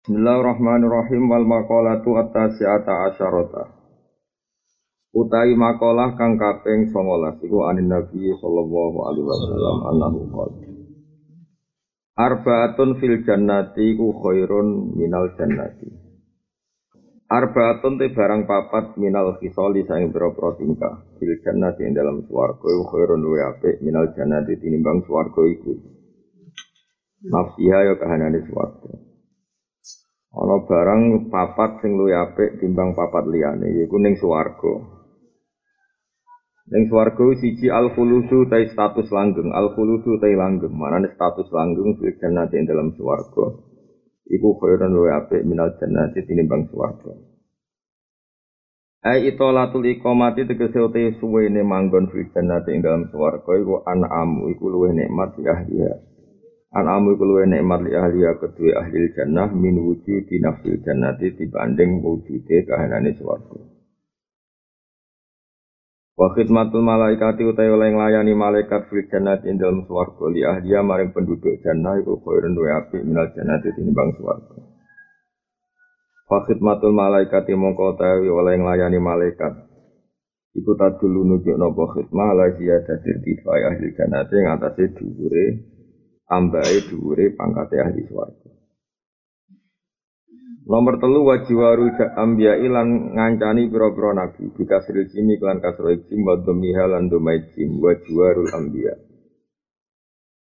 Bismillahirrahmanirrahim wal maqalatu at-tasi'ata asyarata. Utai makalah kang kaping 19 iku anin Nabi sallallahu alaihi wasallam annahu qala. Arbaatun fil jannati ku khairun minal jannati. Arbaatun te barang papat minal khisali saing pira-pira tingkah fil jannati ing dalam swarga iku khairun luwe apik minal jannati tinimbang swarga iku. Nafsiha ya kahanane swarga. Ana barang papat sing luwih apik timbang papat liyane yaiku ning swarga. Ning swarga siji al khuludu ta status langgeng, al khuludu ta langgeng, manane status langgeng fil jannati ing dalam swarga. Iku khairan luwih apik minal jannati tinimbang swarga. Ai itolatul iqamati tegese uti suwene manggon fil jannati ing dalam swarga iku an'amu iku luwih nikmat ya ahliya. Anamu iku luwih nikmat li ahli kedua ahli jannah min wujud di nafsil jannati dibanding wujude kahanane swarga. Wa khidmatul malaikati utai oleh nglayani malaikat fil jannati ing dalem swarga li ahli maring penduduk jannah iku khairun wa api minal jannati tinimbang swarga. Wa khidmatul malaikati mongko utawi oleh nglayani malaikat iku tadulu nunjuk napa khidmah la ziyadatir tifai ahli jannati ing atase dhuwure ambahe dhuwure pangkate ahli swarga. Nomor telu wajiwaru ambia ilan ngancani pira-pira nabi dikasril jimi klan kasro jim wa dhamiha lan dhamai jim wajiwarul ambia.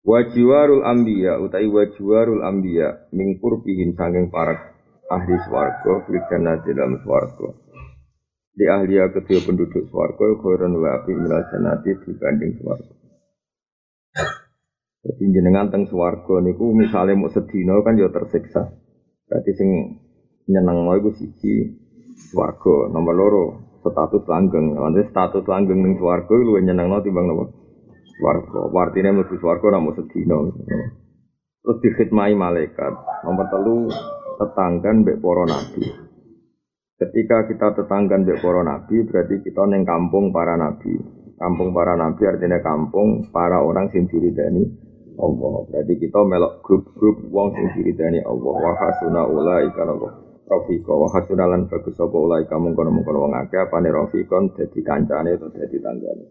Wajiwarul ambia utai wajiwarul ambia mingkur pihim sanging para ahli swarga fil jannati dalam swarga. Di ahliya kedua penduduk swarga khairan wa api minal jannati dibanding swarga. Jadi jenengan teng swarga niku misalnya mau sedina kan ya tersiksa. Berarti sing nyeneng mau iku siji swarga, nomor loro status langgeng. Nanti status langgeng ning swarga luwih nyenengno timbang napa? Swarga. Artinya mlebu swarga namung sedina. Terus dikhidmati malaikat. Nomor telu tetanggan mbek para nabi. Ketika kita tetanggan mbek para nabi berarti kita neng kampung para nabi. Kampung para nabi artinya kampung para orang sing diridani Allah. Berarti kita melok grup-grup wong sing diridani Allah. Wa hasuna ulaika napa rafiqa wa hasuna lan bagus apa ulaika mungkon-mungkon wong akeh apane rafiqon dadi kancane atau dadi tanggane.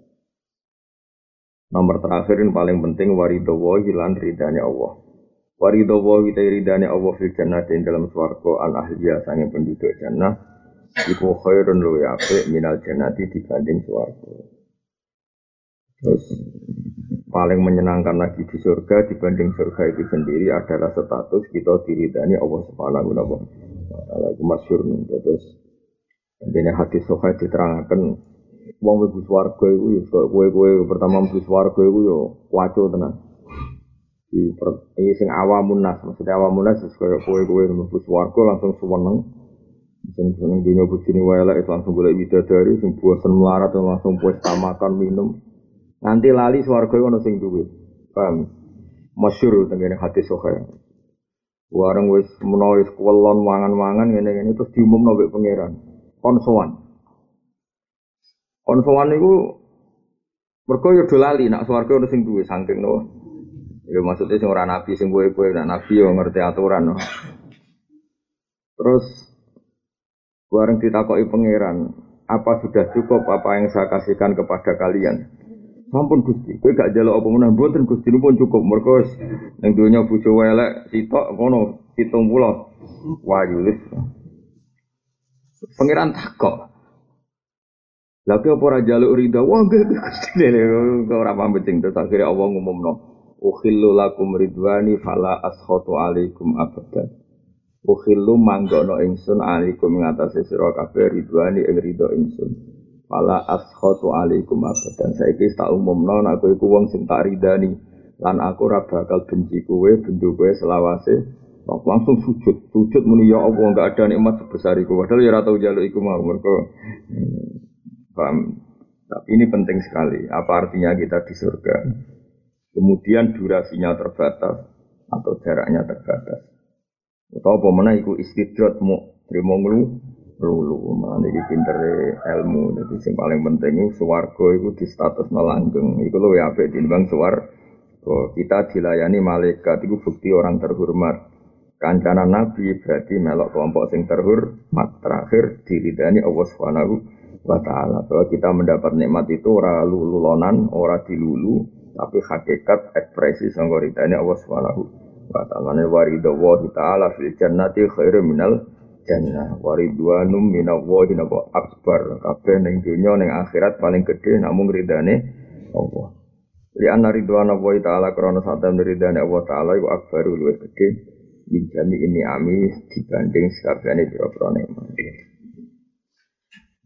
Nomor terakhir yang paling penting warido wa lan ridane Allah. Warido wa kita ridane Allah fil jannah dalam swarga al ahliya sange penduduk jannah iku khairun luwi apik minal jannati dibanding swarga. Terus paling menyenangkan lagi di surga dibanding surga itu sendiri adalah status kita diridani Allah Subhanahu wa taala. Itu masyhur terus ini hadis sahih diterangkan wong mlebu swarga iku ya kowe-kowe pertama mlebu swarga iku ya waco tenan. Di ini sing awamun nas, maksudnya awamun nas kaya kowe-kowe mlebu swarga langsung seneng. Sing seneng dunia bujine wae itu langsung golek widadari sing bosen melarat langsung puas makan minum. Nanti lali swarga ono sing duwe. Paham? Masyhur tengene hadis sahih. Warang wis menawa wis kuwelon mangan-mangan ngene-ngene terus diumumno mbek pangeran. Kon sowan. Kon sowan niku mergo yo do lali nak swarga ono sing duwe saking no. Ya maksudnya sing ora nabi sing kowe-kowe nak nabi yo ngerti aturan no. Terus bareng ditakoki pangeran, apa sudah cukup apa yang saya kasihkan kepada kalian? Sampun Gusti, kowe gak jaluk apa meneh mboten Gusti pun cukup mergo ning donya bojo elek sitok ngono 70 wayu wis. Pangeran takok. Kok ora jaluk ridha? Wah nggih Gusti ora pamit sing terus akhire Allah ngumumno. Ukhillu lakum ridwani fala askhatu alaikum abada. Ukhillu manggono ingsun alaikum ngatasé sira kabeh ridwani ing ridho ingsun. Fala askhatu alaikum abadan. Saiki tak umumno nek kowe iku wong sing tak ridani lan aku ora bakal benci kowe, bendu kowe selawase. Langsung sujud, sujud muni ya Allah enggak ada nikmat sebesar iku. Padahal ya ora tau jaluk iku mau mergo paham. Tapi ini penting sekali. Apa artinya kita di surga? Kemudian durasinya terbatas atau jaraknya terbatas. Atau mana iku istidrat mu terima ngelu lulu mana iki pintere ilmu. Jadi yang paling penting itu swarga itu di status melanggeng. Itu lo ya timbang suar kita dilayani malaikat itu bukti orang terhormat. Kancanan Nabi berarti melok kelompok sing terhormat. Terakhir diridani Allah Subhanahu wa taala. Bahwa kita mendapat nikmat itu ora lululonan, ora dilulu, tapi hakikat ekspresi sanggo ridani Allah Subhanahu wa taala. Waridha wa taala fil jannati khairu minal jannah waridwanum minallahi napa akbar kabeh ning donya ning akhirat paling gede namung ridane Allah. Li anna ridwana wa taala krana satam ridane Allah taala iku akbaru luwih gede min jami ini ami dibanding sekabehane pira-pira nikmat.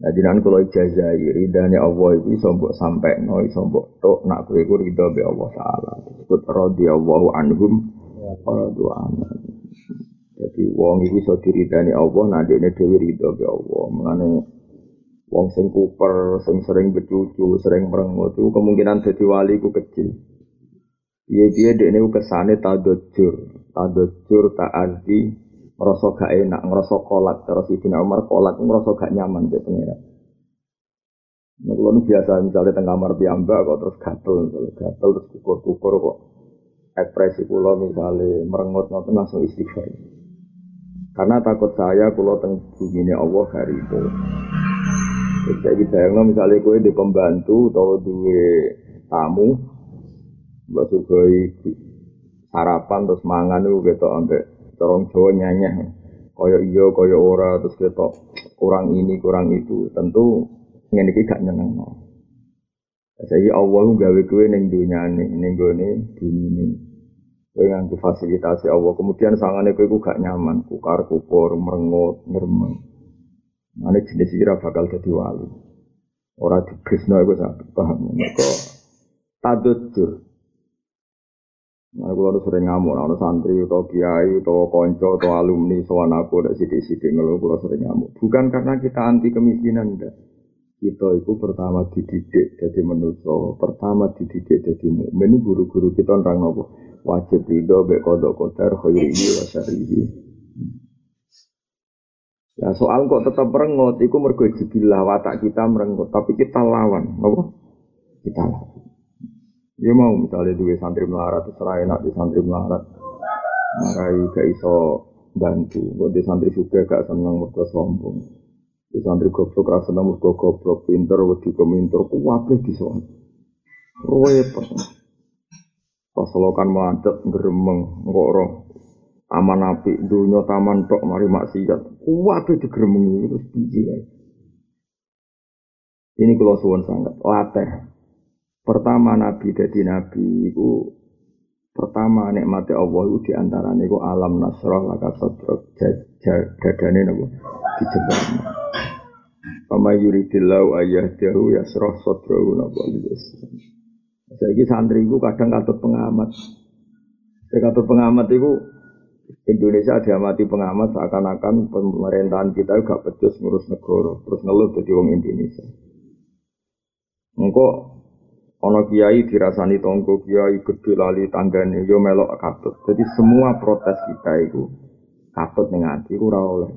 Nah jinan kula ijazai ridane Allah iso mbok sampekno iso mbok tok nak kowe iku ridho be Allah taala. Disebut radhiyallahu anhum wa radu Jadi wong iku iso diridani Allah nah dene dhewe ridho be Allah. Mengane wong sing kuper, sing sering becucu, sering merengut itu kemungkinan dadi wali ku kecil. Iya dia dene kesane tadajur, tadajur ta'adzi ngerasa gak enak, ngerasa kolak terus Sidina Umar kolak ngerasa gak nyaman dia pengira. Nah, kalau biasa misalnya tengah kamar piyambak kok terus gatel, misalnya gatel terus kukur-kukur kok ekspresi pulau misalnya merengut ngoten langsung istighfar. Karena takut saya pulau teng ini Allah hari itu. Jadi bayangno misalnya kue di pembantu atau dua tamu, Mbak Sugoi sarapan terus mangan itu gitu ambek corong Jawa nyanyi koyo iyo koyo ora terus gitu kurang ini kurang itu tentu ngene iki gak nyeneng no. Saya Allah gawe kowe ning dunyane ning gone bumi ini. Nganggo fasilitasi Allah kemudian sangane kowe gak nyaman kukar kukur merengut ngeremeng. Ane jenis iki bakal dadi wali. Ora digesno iku sak paham. Mergo tadujur Nah, kalau sering ngamuk, nah, santri atau kiai atau konco atau alumni soal aku ada sidik-sidik ngeluh kalau sering ngamuk. Bukan karena kita anti kemiskinan, enggak. Kita itu pertama dididik jadi manusia, pertama dididik jadi mukmin. Guru-guru kita orang nopo wajib ridho be kodok kotor khairihi wa syarihi. Ya soal kok tetap merengut, itu mergo jibilah watak kita merengut, tapi kita lawan, nopo? Kita lawan. Dia mau misalnya dua santri melarat, terserah enak di santri melarat. Marai gak iso bantu. Buat di santri juga gak seneng mereka sombong. Di santri goblok rasa seneng mereka goblok pinter, wedi keminter, kuwabe di sana. Repot. Pas lokan macet, geremeng, ngok roh. Taman api, dunia taman tok, mari maksiat. Kuwabe digeremengi, terus biji. Ini kalau suwon sangat, latih. Pertama Nabi jadi Nabi itu pertama nikmati Allah itu di antara itu alam nasrah laka sodrok dadane nopo dijebak. Pama yuridillahu ayah dahu ya sroh sodrok nopo Saya ini santri itu kadang katut pengamat. Saya katut pengamat itu Indonesia diamati pengamat seakan-akan pemerintahan kita juga becus ngurus negara terus ngeluh jadi wong Indonesia. Engkau Ono kiai dirasani tonggo kiai gede lali tanggane yo melok katut. Jadi semua protes kita itu katut ning ati ora oleh.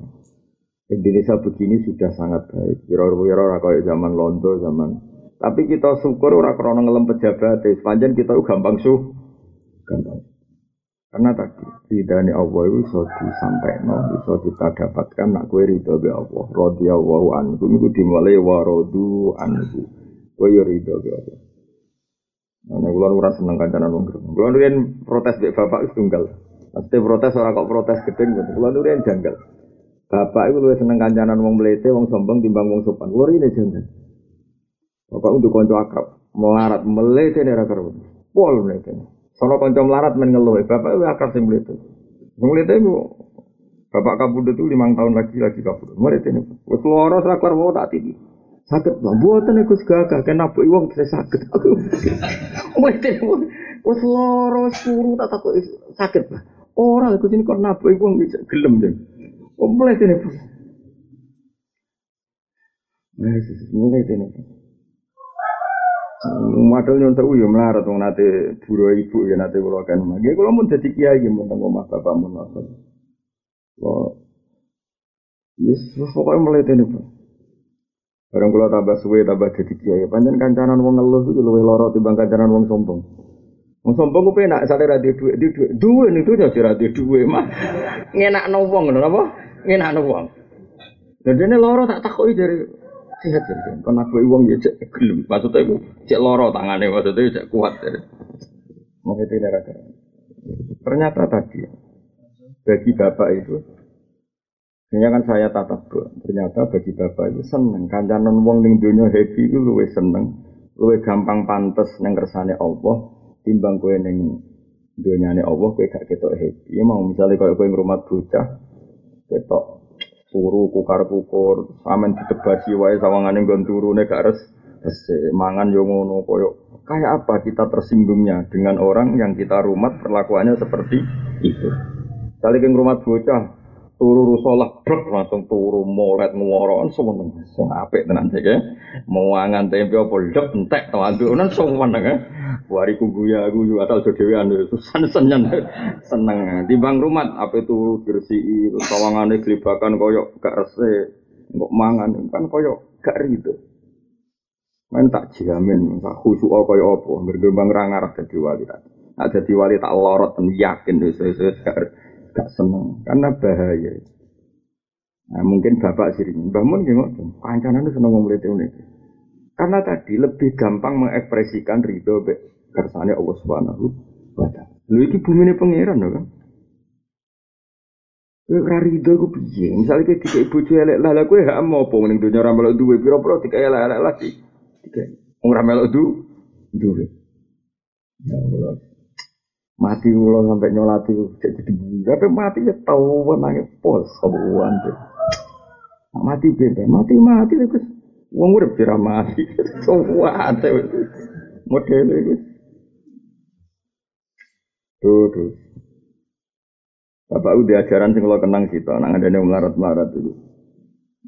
Indonesia begini sudah sangat baik. Kira-kira kaya zaman Londo zaman. Tapi kita syukur ora krana ngelem pejabat, sepanjang kita gampang suh. Gampang. Karena tadi ridhani Allah itu bisa disampaikan, bisa kita dapatkan nak kue ridho be Allah. Radiyallahu anhu itu dimulai warodu anhu. Kue ridho be Allah. Nah, kulo ora seneng kancanan wong. Kulo nurin protes mbek bapak itu tunggal. Pasti protes ora kok protes gedeng. Kulo nurin janggal. Bapak itu luwih seneng kancanan wong mlete, wong sombong timbang wong sopan. Kulo ini janggal. Bapak untuk konco akrab, melarat mlete ora karo. Pol mlete. Sono konco melarat men ngeluh, bapak itu akrab sing mlete. Wong mlete itu Bapak kabudut itu limang tahun lagi lagi kabudut. Mlete ini. Wes loro ora mau tak tidi. Sakit bang, buatan aku segagah, kena bu iwang bisa sakit. Mesti wes loro suru tak takut sakit bang. Orang aku sini kok nabu iwang bisa gelem deh. Mulai sini bang. Mulai sini bang. Madal nyontok yo melarat wong nate buru ibu ya nate kula kan. Nggih kula mun dadi kiai nggih mun teng omah bapak mun Yes, pokoknya mulai ini, Pak. Barang kula tambah suwe tambah dadi kiai. Panjen kancanan wong ngeluh iku luwih lara timbang kancanan wong sombong. Wong sombong ku penak sate ra duwe duwe duwe ning dunya ora duwe mah. Ngenakno wong ngono apa? Ngenakno wong. Dan dene loro tak takoki dari sehat jadi. Kon aku wong ya cek gelem. Maksudnya iku cek loro tangane maksudnya cek kuat dari. Maksudnya darah Ternyata tadi bagi bapak itu Sebenarnya kan saya tatap ternyata bagi bapak itu seneng. Kancanan wong ning dunia happy itu luwe seneng, luwe gampang pantes neng kersane Allah timbang kowe ning donyane Allah kowe gak ketok happy. Ya mau misalnya kowe kowe ngrumat bocah ketok turu kukar kukur sampean ditebasi wae sawangane nggon turune gak res mangan yo ngono koyo. Kayak apa kita tersinggungnya? Dengan orang yang kita rumat perlakuannya seperti itu. Kali ke rumah bocah turu rusolah brek langsung turu molet ngworo semeneng sing apik tenan sik mau mangan tempe apa lep entek to andunan semeneng wari ku guya guyu asal dhewean susan seneng seneng. Timbang rumat apa itu bersih terus sawangane glibakan koyo gak resik kok mangan kan koyo gak rido. Main tak jamin tak khusyuk koyo apa bergembang ra ngarep dadi wali tak dadi wali tak lorot yakin wis wis gak seneng karena bahaya. Nah, mungkin bapak sering, bangun gimana? Pancanan itu seneng ngomong ini. Karena tadi lebih gampang mengekspresikan ridho kersane Allah Subhanahu wa taala. Lho iki bumine pangeran lho kan. Kowe ora rido ku piye? Misale kowe dikek bojo elek lah kowe hak apa ning donya ora melok duwe pira-pira dikek elek-elek lagi. Dikek ora melok du duwe. Ya Allah. Mati ulo sampai nyolati jadi bunyi. Tapi mati ya tahu menangnya pos kebuan tuh. Mati beda, mati mati itu. Wong urip kira mati. Semua ada model itu. Tuh tuh. Bapak udah ajaran sing kalau kenang sih, nang ada yang melarat-melarat itu.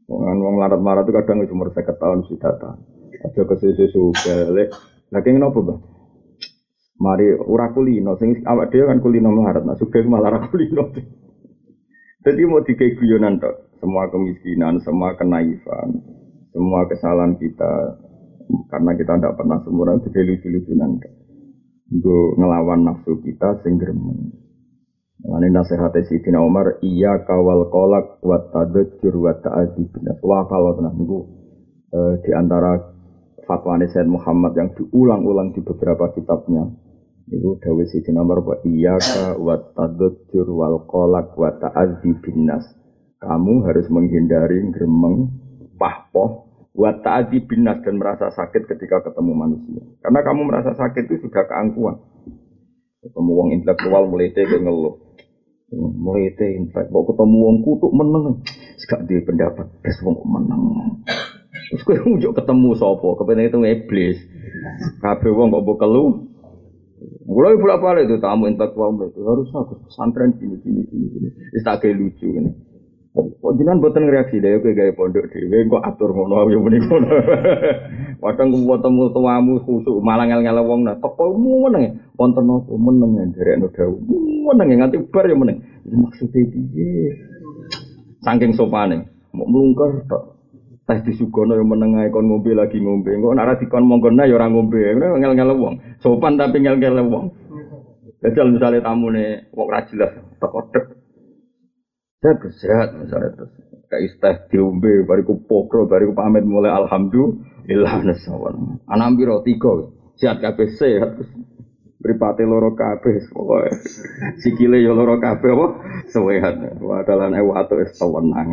Wong wong melarat-melarat itu kadang umur saya tahun sih data. Ada kesusu balik. Lagi ngopo bang? Mari ora kulino, sing awak dhewe kan kulino melarat, nah sugih malah ora kulino. Jadi mau dikai guyonan tok, semua kemiskinan, semua kenaifan, semua kesalahan kita karena kita tidak pernah sempurna itu lucu-lucunan tok. Gue ngelawan nafsu kita sing gremen. Ini nasihat Sayyidina Umar, iya kawal kolak wat tadajur wat ta'adib. Wah kalau tenang, itu eh, di antara fatwa Sayyid Muhammad yang diulang-ulang di beberapa kitabnya Ibu dawe sisi nomor wa iyaka wa tadajjur wal kolak wa ta'adzi binnas. Kamu harus menghindari gremeng, pahpoh, wa ta'adzi binnas dan merasa sakit ketika ketemu manusia. Karena kamu merasa sakit itu sudah keangkuhan. Ketemu wong intelektual mulai teh ngeluh. Mulai teh intelek, kok ketemu wong kutuk meneng. Gak di pendapat, bes wong meneng. Terus kau ujuk ketemu sopo, kepengen itu iblis. Kabeh wong kok kelu, Mulai bolak balik itu tamu intelektual itu harus aku pesantren gini gini gini gini. Kayak lucu ini. Kok jangan buatan reaksi deh, kayak gaya pondok dewe, kok atur ngono, ya bener ngono. Kadang gue temu tuamu khusus, malah ngel ngel wong nah, toko mu meneng ya, wonten apa meneng ya, dari anu dawu, meneng ya nganti bar ya meneng. Maksudnya piye? Saking sopane, mau melungker tok. Teh disugono yang menengah kon ngombe lagi ngombe. Kok nara dikon monggona ya orang ngombe. Ngel ngel wong. Sopan tapi ngel ngel wong. Jajal misalnya tamu nih, wong rajilah, teko dek. Sehat sehat misalnya terus. Kayak isteh diombe, bariku pokro, bariku pamit mulai alhamdulillah nasawan. Anam biro tiga, sehat kabeh sehat. Pripate loro kabeh pokoke. Sikile ya loro kabeh apa? Sehat. Wadalan ewa atau es tawenang.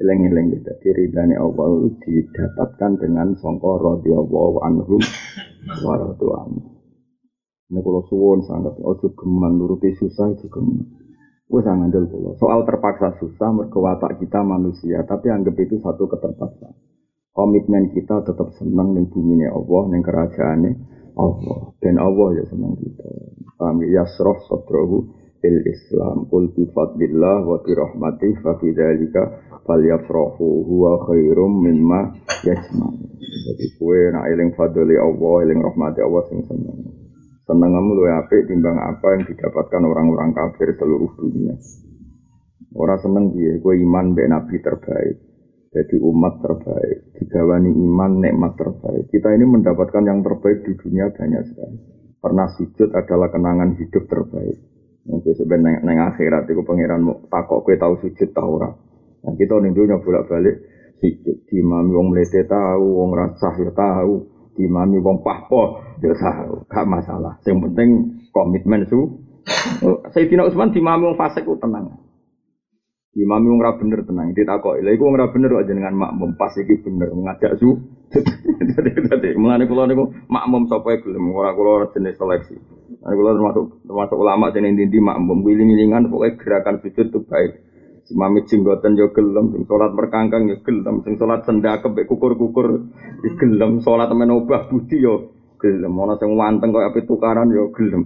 Eleng-eleng gitu. Diridani Allah didapatkan dengan songko radhiyallahu anhu wa radhiyallahu Ini kalau suwon sangat ojo geman nuruti susah itu geman. Gue sangat ngandel kalau soal terpaksa susah merkewatak kita manusia, tapi anggap itu satu keterpaksaan. Komitmen kita tetap senang ning bumi Allah, ning kerajaannya Allah. Dan Allah ya senang kita. Kami ya? Yasroh sadrohu il Islam. Qul bi fadlillah wa bi rahmatih fa fi dzalika falyafrahu huwa khairum mimma yajma. Jadi kue nak eling fadli Allah, eling rahmati Allah sing seneng. Seneng kamu lu apik timbang apa yang didapatkan orang-orang kafir seluruh dunia. Orang seneng dia, gue iman be nabi terbaik. jadi umat terbaik, digawani iman nikmat terbaik. Kita ini mendapatkan yang terbaik di dunia banyak sekali. Pernah sujud adalah kenangan hidup terbaik. Mungkin sebenarnya neng akhirat itu pangeran mau takok kue tahu sujud tahu ora. Nah kita nih dunia bolak balik sujud. Di mami wong melete tahu, wong rasah ya tahu, di mami wong pahpo ya tahu. Gak masalah. Yang penting komitmen su. Sayyidina Utsman di mami wong fasik itu tenang. Imam wong ora bener tenang, ditakok. Lha iku ora bener kok jenengan makmum pas iki bener ngajak su. Dadi mulane kula niku makmum sapa gelem ora kula jenis seleksi. Nah, kula termasuk termasuk ulama sing ndi makmum wiling-wilingan pokoke gerakan sujud itu baik. Si mami jenggoten yo gelem, sing salat merkangkang yo gelem, sing salat sendakep kukur-kukur yo gelem, salat men obah budi yo gelem. Ana sing wanteng kok ape tukaran yo gelem.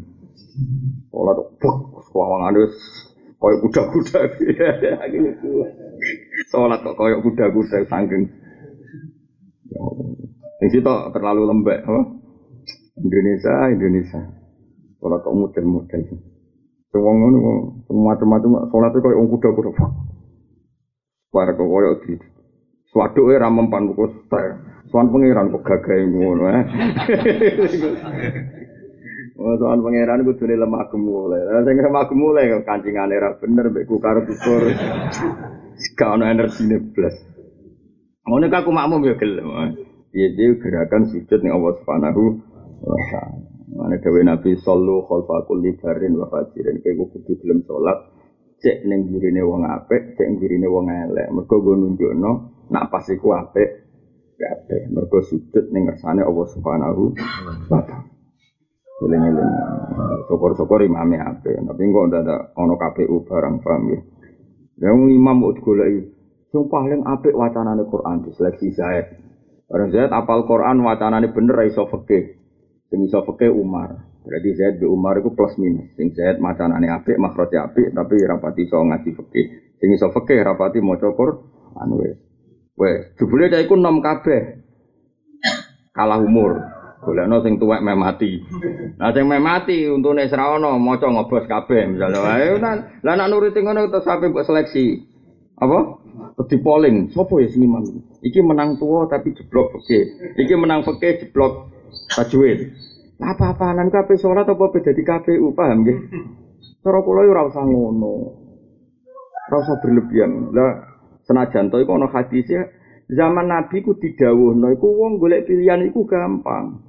Salat kok wawangane wis koyok kuda-kuda. Sholat kok koyok kuda-kuda sangking. Yang situ terlalu lembek, apa? Indonesia, Indonesia. Sholat kok model-model. Semua ngono, semua macam-macam. Sholat itu koyok kuda-kuda. Para kok koyok di Suatu era mempan buku style. Suan pengiran kok gagai ngono eh. Oh, soal pangeran kudu lemah gemulai. Lah sing lemah gemulai kok kancingane ra bener mek kukar ukur. Gak ono energine blas. Ngono aku makmum ya gelem. Iya dia gerakan sujud ning Allah Subhanahu wa taala. Mana dewe Nabi sallu khalfa kulli barin wa fajirin kayak gue kudu gelem salat cek ning gurine wong apik, cek gurine wong elek. Mergo gue nunjukno nak pas iku apik kabeh. Mergo sujud ning ngersane Allah Subhanahu wa taala. Eling-eling. Syukur-syukur imame ape. Tapi ndak ada ono KPU barang paham ya. Yang imam mau digoleki. Yang paling apik wacanane Quran diseleksi Zaid. Orang Zaid apal Quran wacanane bener iso fikih. Sing iso fikih Umar. Berarti Zaid be Umar itu plus minus. Sing Zaid macanane apik, makhraje apik tapi rapati iso ngaji fikih. Sing iso fikih rapati maca Quran wis. Wes, jebule cah iku nom kabeh. Kalah umur. Golekno sing tuwek meh mati. Nah sing meh mati untune ora ono maca ngobos kabeh misalnya. Ayo lah nek nuruti ngono terus sampe mbok seleksi. Apa? Di polling, sopo ya sing? Iki menang tua tapi jeblok oke. Iki menang peke jeblok tajwid. Apa-apaanan kabeh salat apa beda di KPU paham nggih? Cara kula ora usah ngono. Ora usah berlebihan. Lah senajan to iku ana hadisnya zaman Nabi ku didhawuhno iku wong golek pilihan iku gampang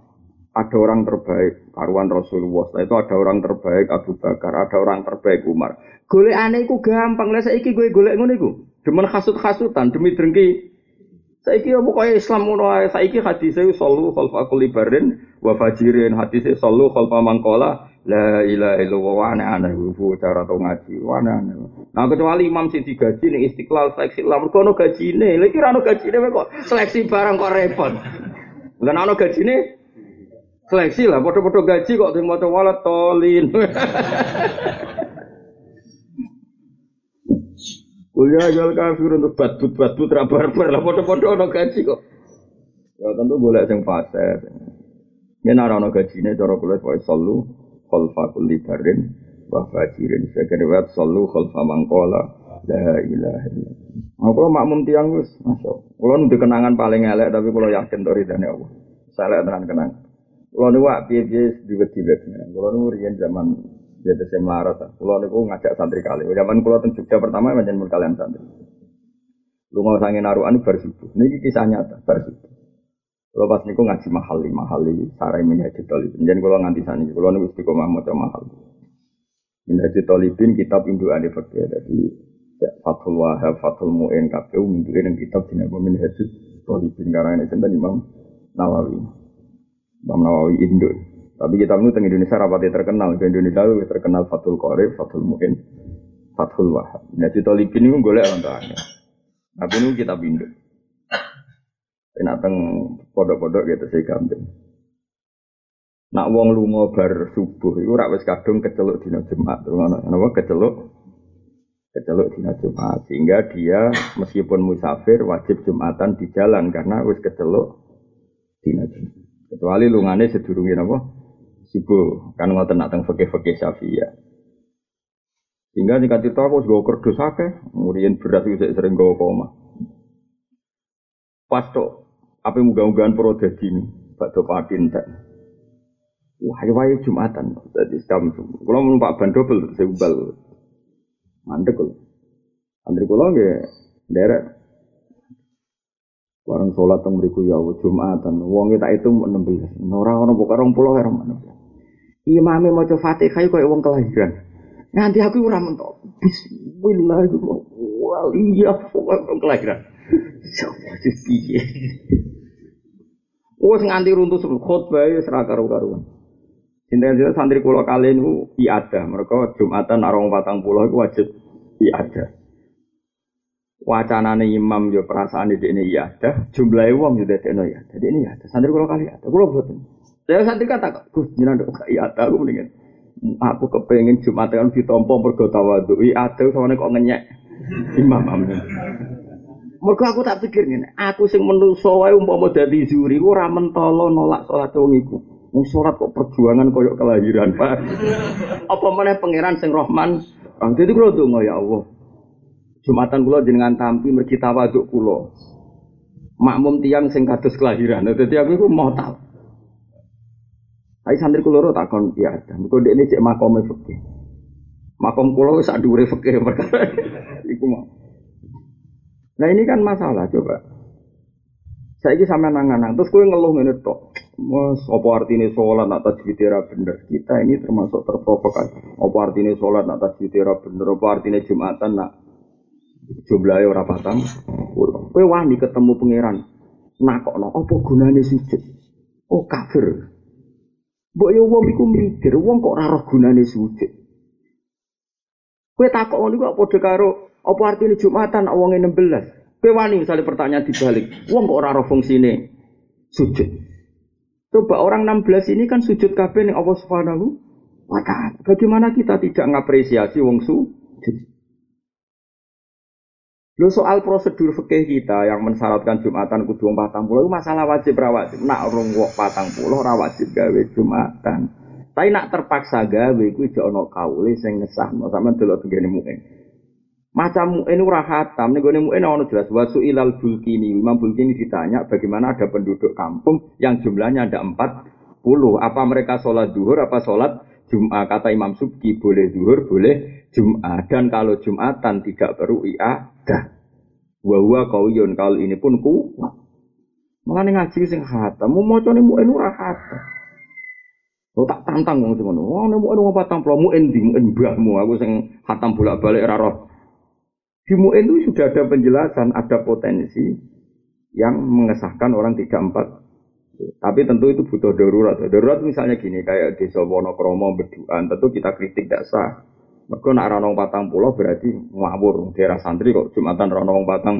ada orang terbaik karuan Rasulullah setelah itu ada orang terbaik Abu Bakar ada orang terbaik Umar golek aneh iku gampang lah saiki gue golek ngono iku demen hasut-hasutan demi drengki saiki apa kaya Islam ngono ae. Saiki hadise sallu khalfa kulli barin wa fajirin. Hadise sallu khalfa mangkola la ilaha illallah. Wa ana ana cara to ngaji. Wa ana nah kecuali imam sing digaji ning istiqlal seleksi lah. Mergo gajine. Lha iki ora ono gajine kok seleksi barang kok repot. Lan ono gajine Seleksi lah, foto-foto gaji kok sing maca walat tolin. Kuliah jual kafir untuk batut rabar-bar lah foto-foto ono gaji kok. Ya tentu boleh yang fase. Ini nara ono ini cara kuliah pokoke sallu khalfa kulli barin wa. Saya kira sallu khalfa mangkola la ilaha illallah. Aku makmum tiang masya Allah. Kalau nanti kenangan paling elek tapi kalau yakin dari dana Allah. Saya lihat kenang. Kalau nih wak piye-piye diwet-diwet. Kalau nih rian zaman jadi saya melarat. Kalau nih ngajak santri kali. Zaman kalau teng Jogja pertama macam kalian santri. Lu mau sangin naruhan bar subuh. Ini kisah nyata bar subuh. Kalau pas niku ngaji mahali mahali sarai menjadi tolibin. Jadi kalau nganti kalau nih istiqomah mau coba mahal. Menjadi tolibin kitab Indo ada fakir. Jadi ya, Fathul Wahab, Fathul Mu'in, KPU, Minduin yang kitab Dinabu Minhajud Tolibin. Karena ini sendiri Imam Nawawi. Imam Nawawi Indo. Tapi kita itu teng Indonesia rapati terkenal. Di Indonesia itu terkenal Fathul Qorib, Fathul Mu'in, Fathul Wahab. Nah, di Talibin itu golek orang tuanya. Tapi ini kita Indo. Enak teng podok-podok gitu saya gampang. Nak wong lunga bar subuh iku rak wis kadung keceluk dina Jumat. Ngono, napa keceluk? Keceluk dina Jumat sehingga dia meskipun musafir wajib Jumatan di jalan karena wis keceluk dina Jumat. Kecuali lungane sedurunge napa? Sibu kan ngoten nak teng fikih-fikih Syafi'iyah. Sehingga jika kita aku gue kerdus akeh, kemudian beras itu sering gue koma. Pas tok apa muga-mugaan pro dadi ini, bakdo patin tak. Wah, wae Jumatan. Jadi jam kalau numpak ban double saya ubal. Mandek lho. Antri kula nggih derek Warang sholat teng mriku ya Jumatan. Wong tak itu 16. Ora ono buka 20 ora mana. Imame maca Fatihah koyo wong kelahiran. Nanti aku ora mentok. Bismillahirrahmanirrahim. Iya, wong kelahiran. Sih piye? Wes nganti runtuh khotbah wis ora karo-karuan. Sinten santri kula kali niku iada. Mereka Jumatan patang pulau itu wajib iada. Wacanane imam yo perasaan di ini iada. Jumlah uang yo dadekno ya. Jadi ini iada. Santri kula kali iada. Kula boten. Saya santri kata, Gus jenengan kok iada aku mendingan. Aku kepengen Jumatan ditompo mergo tawadhu. Iada sama kok ngenyek. Imam amin. Mergo aku tak pikir ngene, aku sing menungso wae umpama dadi zuri ora mentolo nolak salat wong iku. Wong salat kok perjuangan koyo kelahiran, Pak. Apa meneh pangeran sing Rahman? Ah, dadi kula donga ya Allah. Jumatan kula jenengan tampi mergi tawaduk kula. Makmum tiang sing kados kelahiran. Dadi aku iku mau. Ayo santri kula ora takon ya, mergo dekne cek makome fikih. Makom kula wis sak dhuwure fikih perkara. Iku mau. Nah ini kan masalah coba. Saya ini sama nangan terus kue ngeluh ini tok. Mas, apa artinya sholat nak tajwid bener? Kita ini termasuk terprovokasi. Apa artinya sholat nak tajwid bener? Apa artinya jumatan nak jumlahnya ora patang? Kue wani ketemu pangeran. Nah kok no, apa gunanya sujud? Oh kafir. Mbok yo wong iku mikir, wong kok ora roh gunane sujud. Kue takok ngono kok padha karo apa artinya Jumatan wong 16? Kowe wani misalnya pertanyaan dibalik. Wong kok ora ora fungsine sujud. Coba orang 16 ini kan sujud kabeh ning Allah Subhanahu wa taala. Bagaimana kita tidak ngapresiasi wong sujud? Lo soal prosedur fikih kita yang mensyaratkan Jumatan kudu patang puluh masalah wajib ra wajib. Nak rong patang puluh ra wajib gawe Jumatan. Tapi nak terpaksa gawe kuwi jek ana kaule sing ngesahno sampean delok tengene muin. Macam ini ora hatam, nih gue nemuin ono jelas wasu ilal bulkini. Imam Bulkini ditanya bagaimana ada penduduk kampung yang jumlahnya ada empat puluh. Apa mereka sholat duhur, apa sholat Jum'ah? Kata Imam Subki boleh duhur, boleh Jum'ah. Dan kalau Jum'atan tidak perlu iadah. Wahwa kauyun kalau ini pun kuat. Mengenai ngaji sing hatam, mau mau mu'in ora hatam. Lo tak tantang wong sing ngono. Wong nek mu'in wong patang puluh mu'in di mu'in. Aku sing hatam bolak-balik ora roh. Di MUN itu sudah ada penjelasan, ada potensi yang mengesahkan orang tidak empat. Tapi tentu itu butuh darurat. Darurat misalnya gini, kayak desa Wonokromo, Beduan, tentu kita kritik tidak sah. Mereka nak ranong patang pulau berarti ngawur. Daerah santri kok Jumatan ranong patang.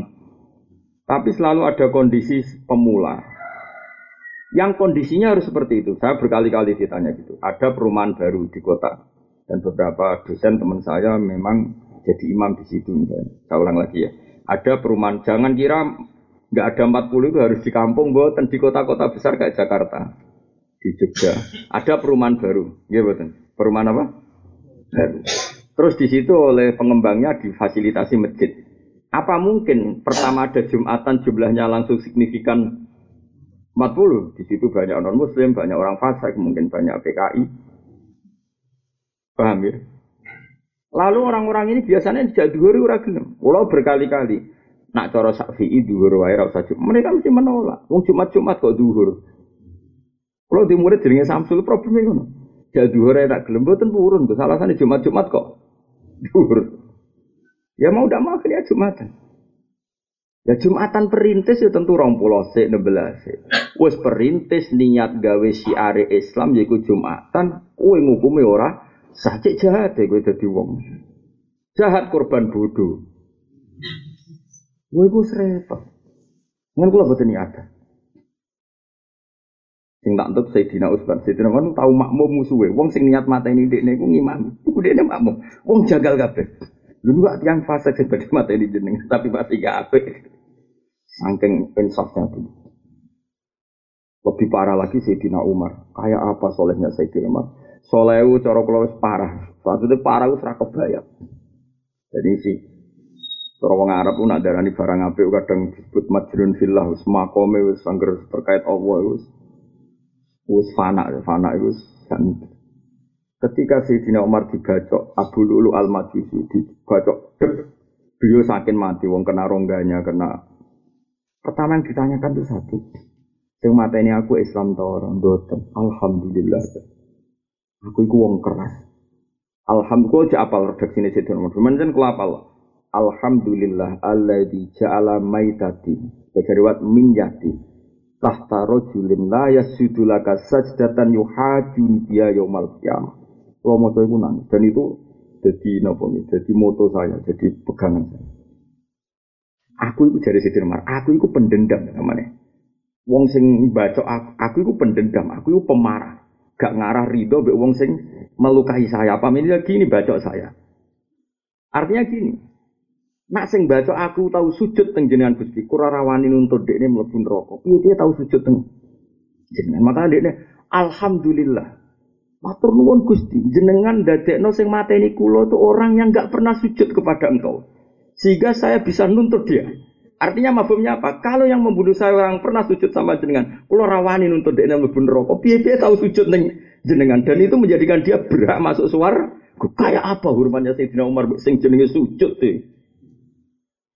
Tapi selalu ada kondisi pemula. Yang kondisinya harus seperti itu. Saya berkali-kali ditanya gitu. Ada perumahan baru di kota. Dan beberapa dosen teman saya memang jadi imam di situ. Saya ulang lagi ya. Ada perumahan, jangan kira nggak ada 40 itu harus di kampung, dan di kota-kota besar kayak Jakarta, di Jogja. Ada perumahan baru, ya betul. Perumahan apa? Baru. Terus di situ oleh pengembangnya difasilitasi masjid. Apa mungkin pertama ada Jumatan jumlahnya langsung signifikan 40? Di situ banyak non Muslim, banyak orang fasik, mungkin banyak PKI. Paham ya? Lalu orang-orang ini biasanya tidak duhur ora gelem. Berkali-kali nak cara sakfi'i duhur wae ora usah Mereka mesti menolak. Wong Jumat-Jumat kok duhur. Kalau di murid jenenge Samsul problemnya ngono. Jadi duhur ora gelem mboten purun. Terus alasane Jumat-Jumat kok duhur. Ya mau tidak mau ya Jumatan. Ya Jumatan perintis ya tentu rong se 16 Wes perintis niat gawe siare Islam yaiku Jumatan, kowe ngukume ora Sakit jahat deh gue jadi wong. Jahat korban bodoh. Gue gue serempet. Ngan kula boten ada. Sing tak entut Sayyidina Utsman. Sayyidina Utsman tahu makmum musuhe. Wong sing niat mata ini dekne ku ngimam. Iku dekne makmum. Wong jagal kabeh. Lu gak tiang fase sing mata ini jeneng, tapi pasti gak apik. Saking insafnya tuh. Lebih parah lagi Sayyidina Umar. Kayak apa solehnya Sayyidina Umar? Solewu cara kula parah. Maksudnya parah wis ora kebayang. Jadi si Cara wong Arab ku nak darani barang apik kadang disebut majrun fillah wis makome wis angger terkait Allah wis wis fana fana wis mikir. Ketika Sayyidina Umar dibacok Abu Lulu Al-Majusi dibacok beliau saking mati wong kena rongganya kena pertama yang ditanyakan itu satu. Yang mata ini aku Islam tau orang doten Alhamdulillah. Aku iku wong keras. Alhamdulillah apal redaksi ini Sayyidina Umar? Cuman kalau apal Alhamdulillah alladzi ja'ala maitati. Berkariwat min yati. Tahta rojulin la yasudu laka sajdatan yuhajun dia yaumal qiyamah. Kalau moto itu nangis. Dan itu jadi nopo jadi moto saya, jadi pegangan saya. Aku itu dari Siti Umar, aku itu pendendam namanya. Wong sing baca aku, aku itu pendendam, aku itu pemarah. Gak ngarah ridho be wong sing melukai saya. Apa ini gini baca saya. Artinya gini, Nak sing baca aku tahu sujud teng jenengan Gusti, kura rawani nuntut dekne mlebu neraka. Piye dia tahu sujud teng jenengan? Maka dekne alhamdulillah. Matur nuwun Gusti, jenengan dadekno sing mateni kula itu orang yang enggak pernah sujud kepada engkau. Sehingga saya bisa nuntut dia. Artinya mafhumnya apa? Kalau yang membunuh saya orang pernah sujud sama jenengan, kula rawani nuntut dekne mlebu neraka. Piye-piye tahu sujud teng jenengan dan itu menjadikan dia berhak masuk suara. Kayak apa hormatnya Sayyidina Umar sing jenenge sujud tuh.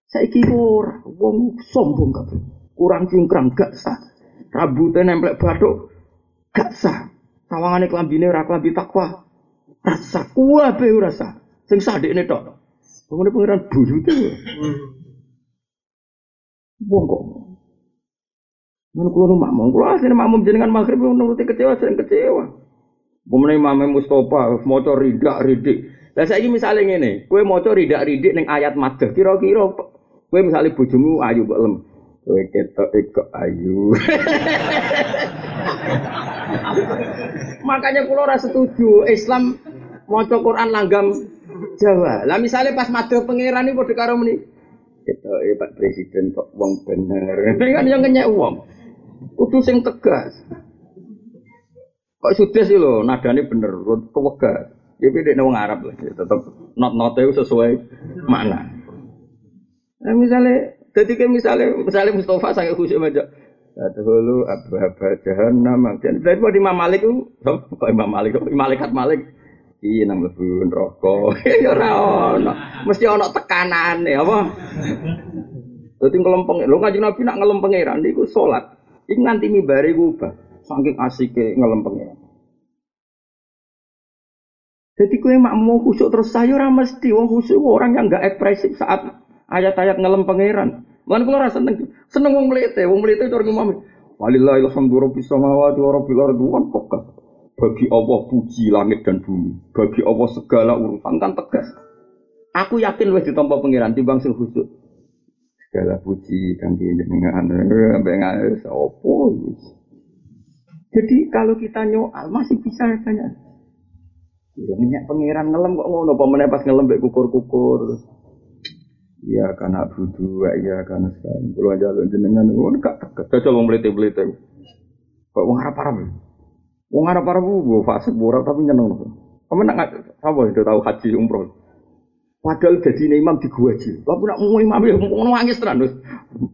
Saiki ora wong sombong kabeh. Kurang cingkrang gak sah. Rambutnya nempel bathuk gak sah. Sawangane klambine ora klambi takwa. Rasa kuwabe ora sah. Sing sadekne tok. Pengene pangeran buyute. Wong kok. Kula nu makmum, kula asline makmum jenengan maghrib nuruti kecewa sering kecewa. Pemenang Imam Mustafa maca ridak ridik. Lah saiki misale ngene, kowe maca ridak ridik ning ayat madhah, kira-kira Kue misalnya bojomu ayu kok lem. Kue ketok kok ayu. Makanya pulau rasa setuju Islam mau Quran langgam Jawa. Lah misalnya pas madhep pangeran ini padha karo muni. Ketok Pak Presiden kok wong bener. Kan yang kenyek wong. Kudu sing tegas. Kok sudah sih lo, nadanya bener, tegas. Ya beda wong Arab lah, tetap not-notnya sesuai makna. Nah, misalnya, jadi kayak misalnya, misalnya Mustafa sangat khusyuk aja. Adhulu abba-abba jahannam. Dan dari Imam Malik itu, kok Imam Malik, malaikat Malik. Iya nang lebu rokok. Ya ora ono. Mesti ono tekanane apa? Dadi ngelempeng. Lho Kanjeng Nabi nak ngelempeng pangeran niku salat. Iki nganti mibare ku ubah. Saking asike ngelempeng pangeran. Jadi mak mau khusuk terus saya orang mesti wong khusuk orang yang enggak ekspresif saat ayat-ayat ngelem pangeran. Lan kula rasa seneng. Seneng wong mlete, wong mlete tur ngomong. Walillahi alhamdu rabbis samawati wa rabbil ardi wa pokok. Bagi Allah puji langit dan bumi. Bagi Allah segala urusan kan tegas. Aku yakin wis ditampa pangeran timbang sing khusuk. Segala puji kangge jenengan sampai ngais opo Jadi kalau kita nyoal masih bisa banyak. Ya minyak pangeran ngelem kok ngono apa pas ngelem mbek kukur-kukur. Iya karena budu, iya karena sekarang. Kalau lo jenengan, oh gak tegas. Jajal wong melete melete. Kok wong harap harap. Wong harap harap bu, fase borak tapi nyeneng. Kamu nak apa itu tahu haji umroh? Padahal jadi imam di gua aja. Lalu nak mau imam ya mau nangis terus.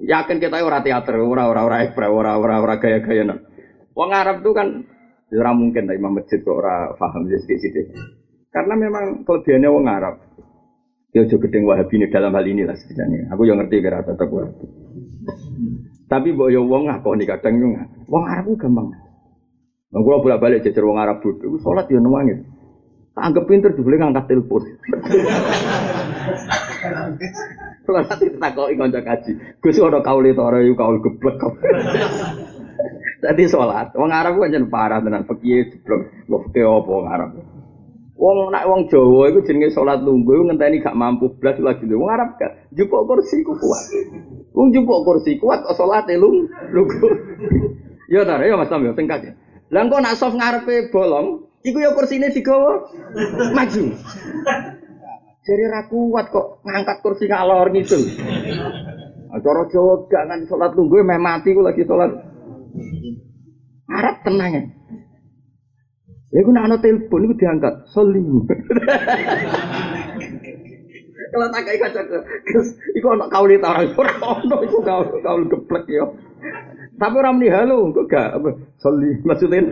Yakin kita ora teater, ora ora ora ekspre, ora ora ora gaya gaya nang. Wong Arab tuh kan ora mungkin lah imam masjid kok ora paham sedikit-sedikit. Karena memang kelebihannya wong Arab. Ya juga gedeng wahabi ini dalam hal ini lah setidaknya. Aku yang ngerti kira tetap wahabi. Tapi mbok yo wong nih kadang yo Wong Arab gampang. Wong kula bolak-balik jajar wong Arab bodho, salat yo nangis. Tak anggap pinter boleh ngangkat telepon. Kalau nanti takoki kanca kaji, Gus ora kaule to ora yo kaul geblek kok. Tadi sholat, wong Arab kan jen parah tenan fakih jeblok, fakih apa wong Arab. Wong nak wong Jawa iku jenenge salat lungguh ngenteni gak mampu blas lagi wong Arab gak jupuk kursi ku kuat. Wong jupuk kursi kuat kok salate lung lungguh. Ya ta, ya Mas Tam ya singkat. Lah engko nak soft ngarepe bolong, iku ya kursine digawa maju. Jadi ra kuat kok ngangkat kursi ngalor gitu. Cara Jawa gak ngan salat lungguh meh mati ku lagi salat. Arab tenang ya. Ya gue nak telepon itu diangkat, soli. Kalau tak kayak kaca terus iku ono kauli tarang ora ono iku kaul kaul geplek yo. Tapi orang muni halo, kok gak apa soli maksudnya.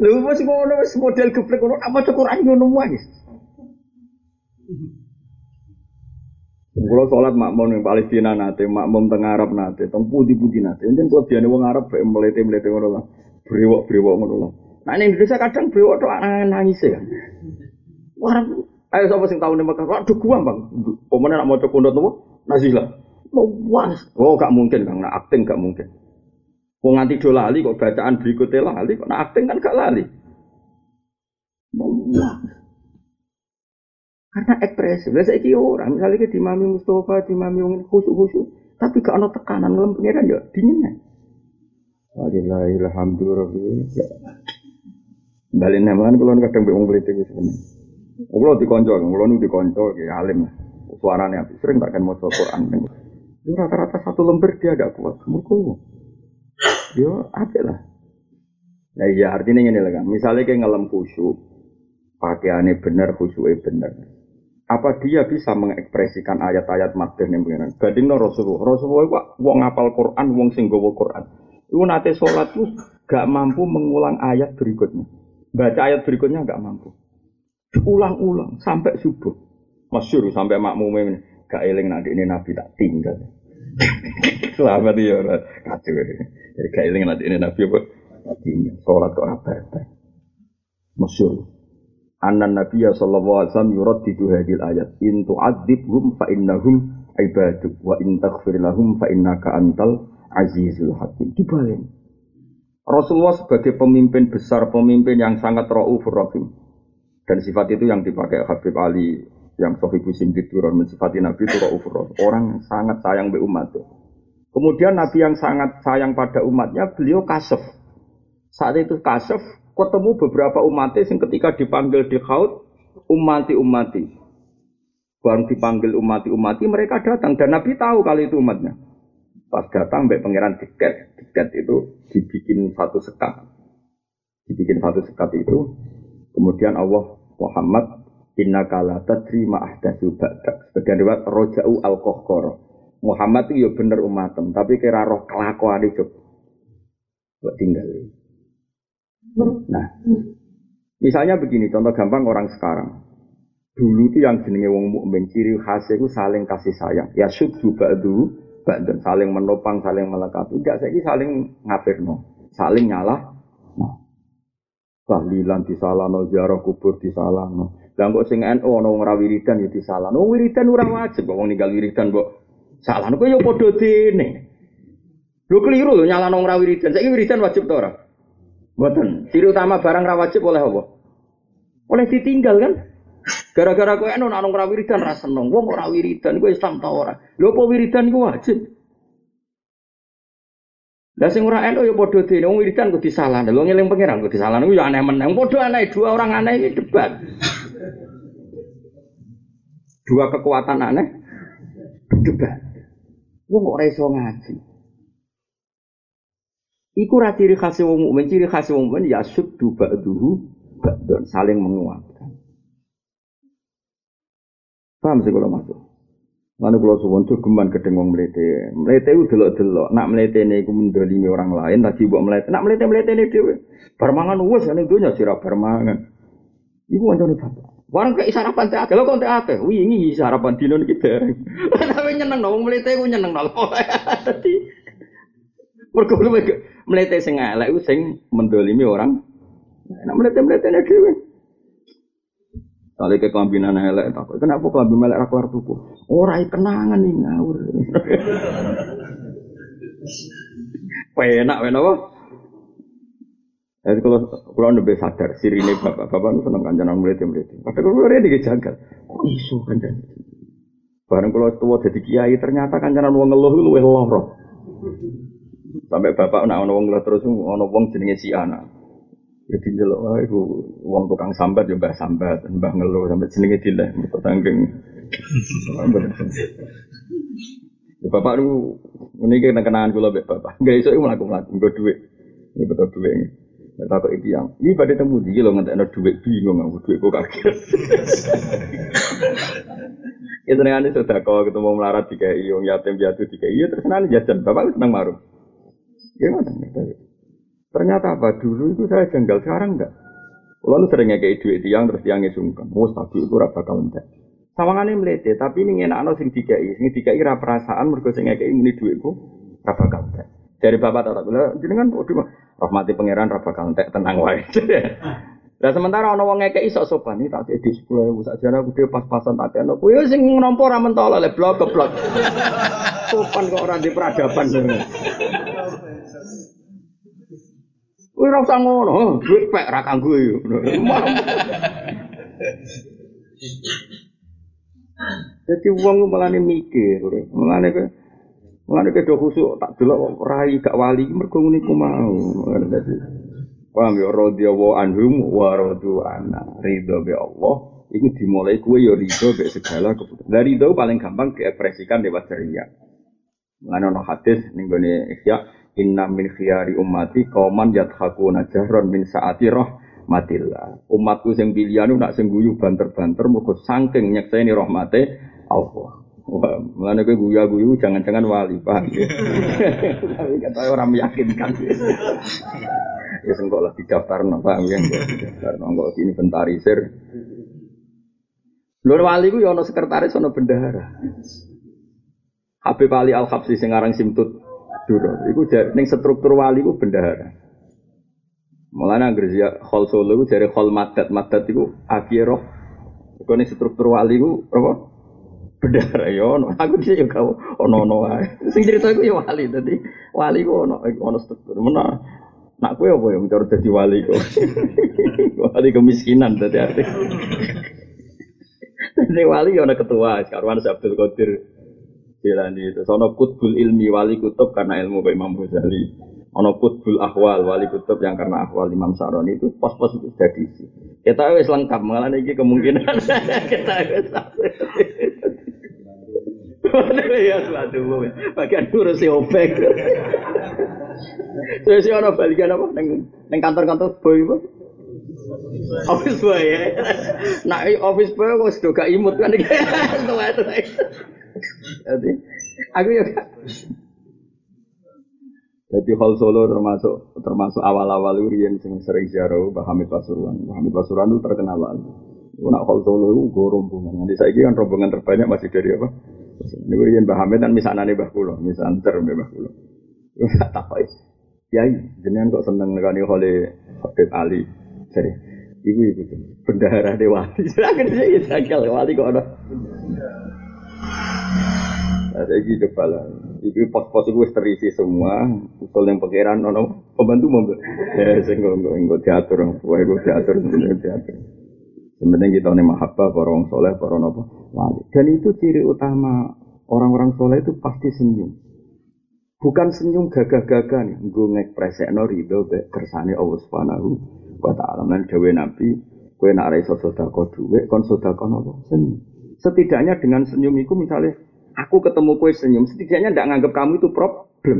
Lha wis ngono wis model geplek ngono apa cek Quran ngono wae. Kalau sholat makmum yang Palestina nate, makmum tengah Arab nate, teng putih putih. Jangan kalau biasa wong Arab melete melete ngono lah, brewok brewok ngono lah. Nah ini Indonesia kadang brewok tuh nangis ya. Orang, ayo siapa sing tahu nih Mekah? Waduh gua bang, pemenang nak mau cek pondok tuh, nazilah. Wah, oh gak mungkin kang, nak akting gak mungkin. Wong nganti do lali kok bacaan berikutnya lali, kok nak akting kan gak lali. Wah. Karena ekspresi. Biasa iki orang, misalnya ke dimami Mustafa, dimami wong khusyuk, tapi gak ada tekanan ngelem pengiran ya dinginnya. Alhamdulillah. Balik nama kan kalau kadang bingung beli itu sebenarnya. Kalau dikonco, kalau nu dikonco, ya alim Suaranya sering tak kan mau Quran. Itu rata-rata satu lembar dia ada kuat. Mereka dia apa lah. Nah iya artinya ini lah. Misalnya kayak ngelem khusyuk, pakaiannya bener, khusyuknya bener apa dia bisa mengekspresikan ayat-ayat madhah yang pengiran? no Rasulullah. Rasulullah itu wong ngapal Quran, wong sing Quran. Itu nate sholat tuh gak mampu mengulang ayat berikutnya. Baca ayat berikutnya gak mampu. Ulang-ulang sampai subuh. Masyur sampai makmum ini. Gak eling nanti ini Nabi tak tinggal. Selamat ya, kacau. Jadi gak eling nanti ini Nabi apa? Tinggal. Sholat kok apa-apa. Masyur anna nabiyya sallallahu alaihi wasallam yuraddidu hadil ayat in tu'adzibhum fa innahum ibaduk wa in taghfir lahum fa innaka antal azizul hakim. Dibalik. Rasulullah sebagai pemimpin besar pemimpin yang sangat raufur rahim. Dan sifat itu yang dipakai Habib Ali yang Sohibu Simdid Duran mensifati Nabi itu raufur rahim. Orang yang sangat sayang be umat. Kemudian Nabi yang sangat sayang pada umatnya beliau kasef. Saat itu kasef ketemu beberapa umat yang ketika dipanggil di khaut umati umati baru dipanggil umati umati mereka datang. Dan Nabi tahu kali itu umatnya pas datang baik pangeran tiket itu dibikin satu sekat. Dibikin satu sekat itu kemudian Allah Muhammad inna kala tadri ma'ahdatsu ba'dak. Sebagian riwayat roja'u al Muhammad itu ya bener umatem tapi kira roh kelakuan itu. Buat tinggal. Nah, misalnya begini, contoh gampang orang sekarang. Dulu itu yang jenenge wong mukmin ciri khasnya itu saling kasih sayang. Ya subdu ba'du ba'dan saling menopang, saling melengkapi. Enggak saya ini saling ngafirno, saling nyalah. Tahlilan disalano, ziarah kubur disalano. Dan kok sing NU ono ora wiridan ya disalano. Wiridan ora wajib wong ninggal wiridan kok salano kok ya padha dene. Lho keliru lho nyalano ora wiridan. Saiki wiridan wajib to ora? Buatan. Ciri utama barang rawajib oleh apa? Oleh ditinggal kan? Gara-gara kowe eno nang ora wiridan ra seneng. Wong ora wiridan kowe Islam ta ora? Lho apa wiridan iku wajib? Lah sing ora ya padha dene wong wiridan kok disalahno. Lho ngeling pangeran kok disalahno ya aneh meneng. Padha aneh dua orang aneh ini debat. Dua kekuatan aneh debat. Wong kok ora ngaji. Iku ra ciri khas wong mukmin, ciri khas wong mukmin ya suddu ba'duhu ba'dun saling menguatkan. Paham sih kalau masuk? Lalu kalau suwon tuh geman kedeng wong melete, melete itu delok delok. Nak melete ini aku mendolimi orang lain, lagi buat melete. Nak melete melete ini dewe. Permangan uas ini dunia sirap permangan. Ibu wancane bapak. Warang kayak sarapan teh akeh, lo kok teh. Wih ini sarapan dino kita. Tapi nyeneng dong, melete aku nyeneng dong. Tadi, mereka melete sing elek iku sing mendolimi orang. Nek melete-melete nek dhewe. Kali ke kelambinan elek tak kenapa kelambi melek ra kelar tuku? Ora kenangan nih ngawur. Penak penak? Jadi kalau kalau lebih sadar, sirine bapak bapak itu seneng kancanan murid murid. Tapi kalau dia jagal, kok isu kancan? Barang kalau tua jadi kiai ternyata kancanan uang ngeluh lu loro. Sampai bapak nak wong terus ono wong jenenge si anak. Jadi ya jelok wae iku wong tukang sambat ya mbah sambat, mbah ngeluh sampai jenenge dileh mergo tangking. Ya bapak lu ini kita kenangan kula mbek bapak. Enggak iso iku mlaku-mlaku nggo dhuwit. Ya betul dhuwit. Ya kok iki yang, ini pada temu dia lo ngantek ada duit bingung aku duit kok kaget. Itu nih sudah kau ketemu melarat di kayak yang yatim piatu di kayak iya terus nanti jajan bapak senang marung. Gimana? Ternyata apa dulu itu saya jenggal sekarang enggak. Lalu seringnya kayak duit tiang terus tiangnya sungkan. Oh tapi itu rasa bakal entek. Sawangane mlete, tapi ini ngenakno sing dikai, sing dikai ra perasaan mergo sing ngekeki muni dhuwitku ra bakal entek. Dari bapak tak kula jenengan kok rahmati pangeran ra bakal entek tenang wae. Lah sementara ana wong ngekeki sok sopan iki tak di 10.000 sakjane aku pas-pasan tak kene. Kuwi sing nampa ra mentol le blok keblok. Sopan kok ora di peradaban. Kuwi ora usah ngono, duit pek ra kanggo. Jadi uang malah nih mikir, malah nih ke malah nih ke khusuk tak dulu rai gak wali mergo niku mau. Jadi paham ya radhiyallahu anhum wa radu anna ridho be Allah itu dimulai kue ya ridho be segala keputusan. Dari ridho paling gampang diekspresikan lewat ceria. Mengenai ono hadis nih gue Ihya inna min khiyari ummati kauman yathakuna jahron min saati roh matillah. Umatku sing pilihan nak sing guyu banter-banter mergo saking nyekseni rahmate Allah. Wah, mulane kowe guyu-guyu jangan-jangan wali, Pak. Tapi kata orang meyakinkan. ya sengkok lah didaftarno, Pak. Ya didaftarno kok diinventarisir. Lur wali ku ya ana sekretaris ana bendahara. Habib Ali Al-Habsi sing aran Simtut Duro. Iku ning struktur wali ku bendahara. Mulane anggere ya khol solo iku jare khol madat, madat iku akhiro. Iku ning struktur wali iku apa? Bedar ya ono. Aku dhisik yo gak ono-ono wae. Sing cerita iku ya wali dadi wali ku ono ono struktur. Mana nak kowe apa ya mencari dadi wali kok. wali kemiskinan dadi arti. Dadi wali ya ono ketua, sekarang Abdul Qadir Jilani itu. Sono kutbul ilmi wali kutub karena ilmu Pak Imam Ghazali. Ono kutbul ahwal wali kutub yang karena ahwal Imam Saroni itu pos-pos itu sudah diisi. Kita wis lengkap malah ini kemungkinan kita wis ya suatu bagian ngurus opek. Terus ono balikan apa neng neng kantor-kantor boy apa? Office boy ya. Nah, office boy kok sudah gak imut kan iki. Jadi aku ya jadi hal Solo termasuk termasuk awal-awal Urian sing sering ziarah Mbah Hamid Pasuruan. Mbah Hamid Pasuruan itu terkenal banget. Nak hal Solo itu gue rombongan. Nanti saya kan rombongan terbanyak masih dari apa? Ini Urian Mbah Hamid kan misalnya nih Mbah Kulo, misalnya ter Mbah Kulo. Tak tahu ya. jenengan kok seneng nekani oleh Habib Ali. Jadi, ibu ibu bendahara dewati. Silakan sih, sakal wali kok ada. Nah, saya gitu kepala. Iki pos-pos itu terisi semua, usul yang pikiran nono pembantu mobil. Ya, saya nggak nggak nggak diatur, wah gue diatur, diatur. Sebenarnya kita nih mahabbah para orang soleh, para wali. Dan itu ciri utama orang-orang soleh itu pasti senyum. Bukan senyum gagah-gagah nih, gue ngekspresekno ridho kersane Allah Subhanahu wa taala. Lan dewe Nabi, kue nak raiso sedekah duwe, kon sedekah nopo senyum. Setidaknya dengan senyum itu misalnya Aku ketemu kue senyum, setidaknya tidak nganggap kamu itu problem.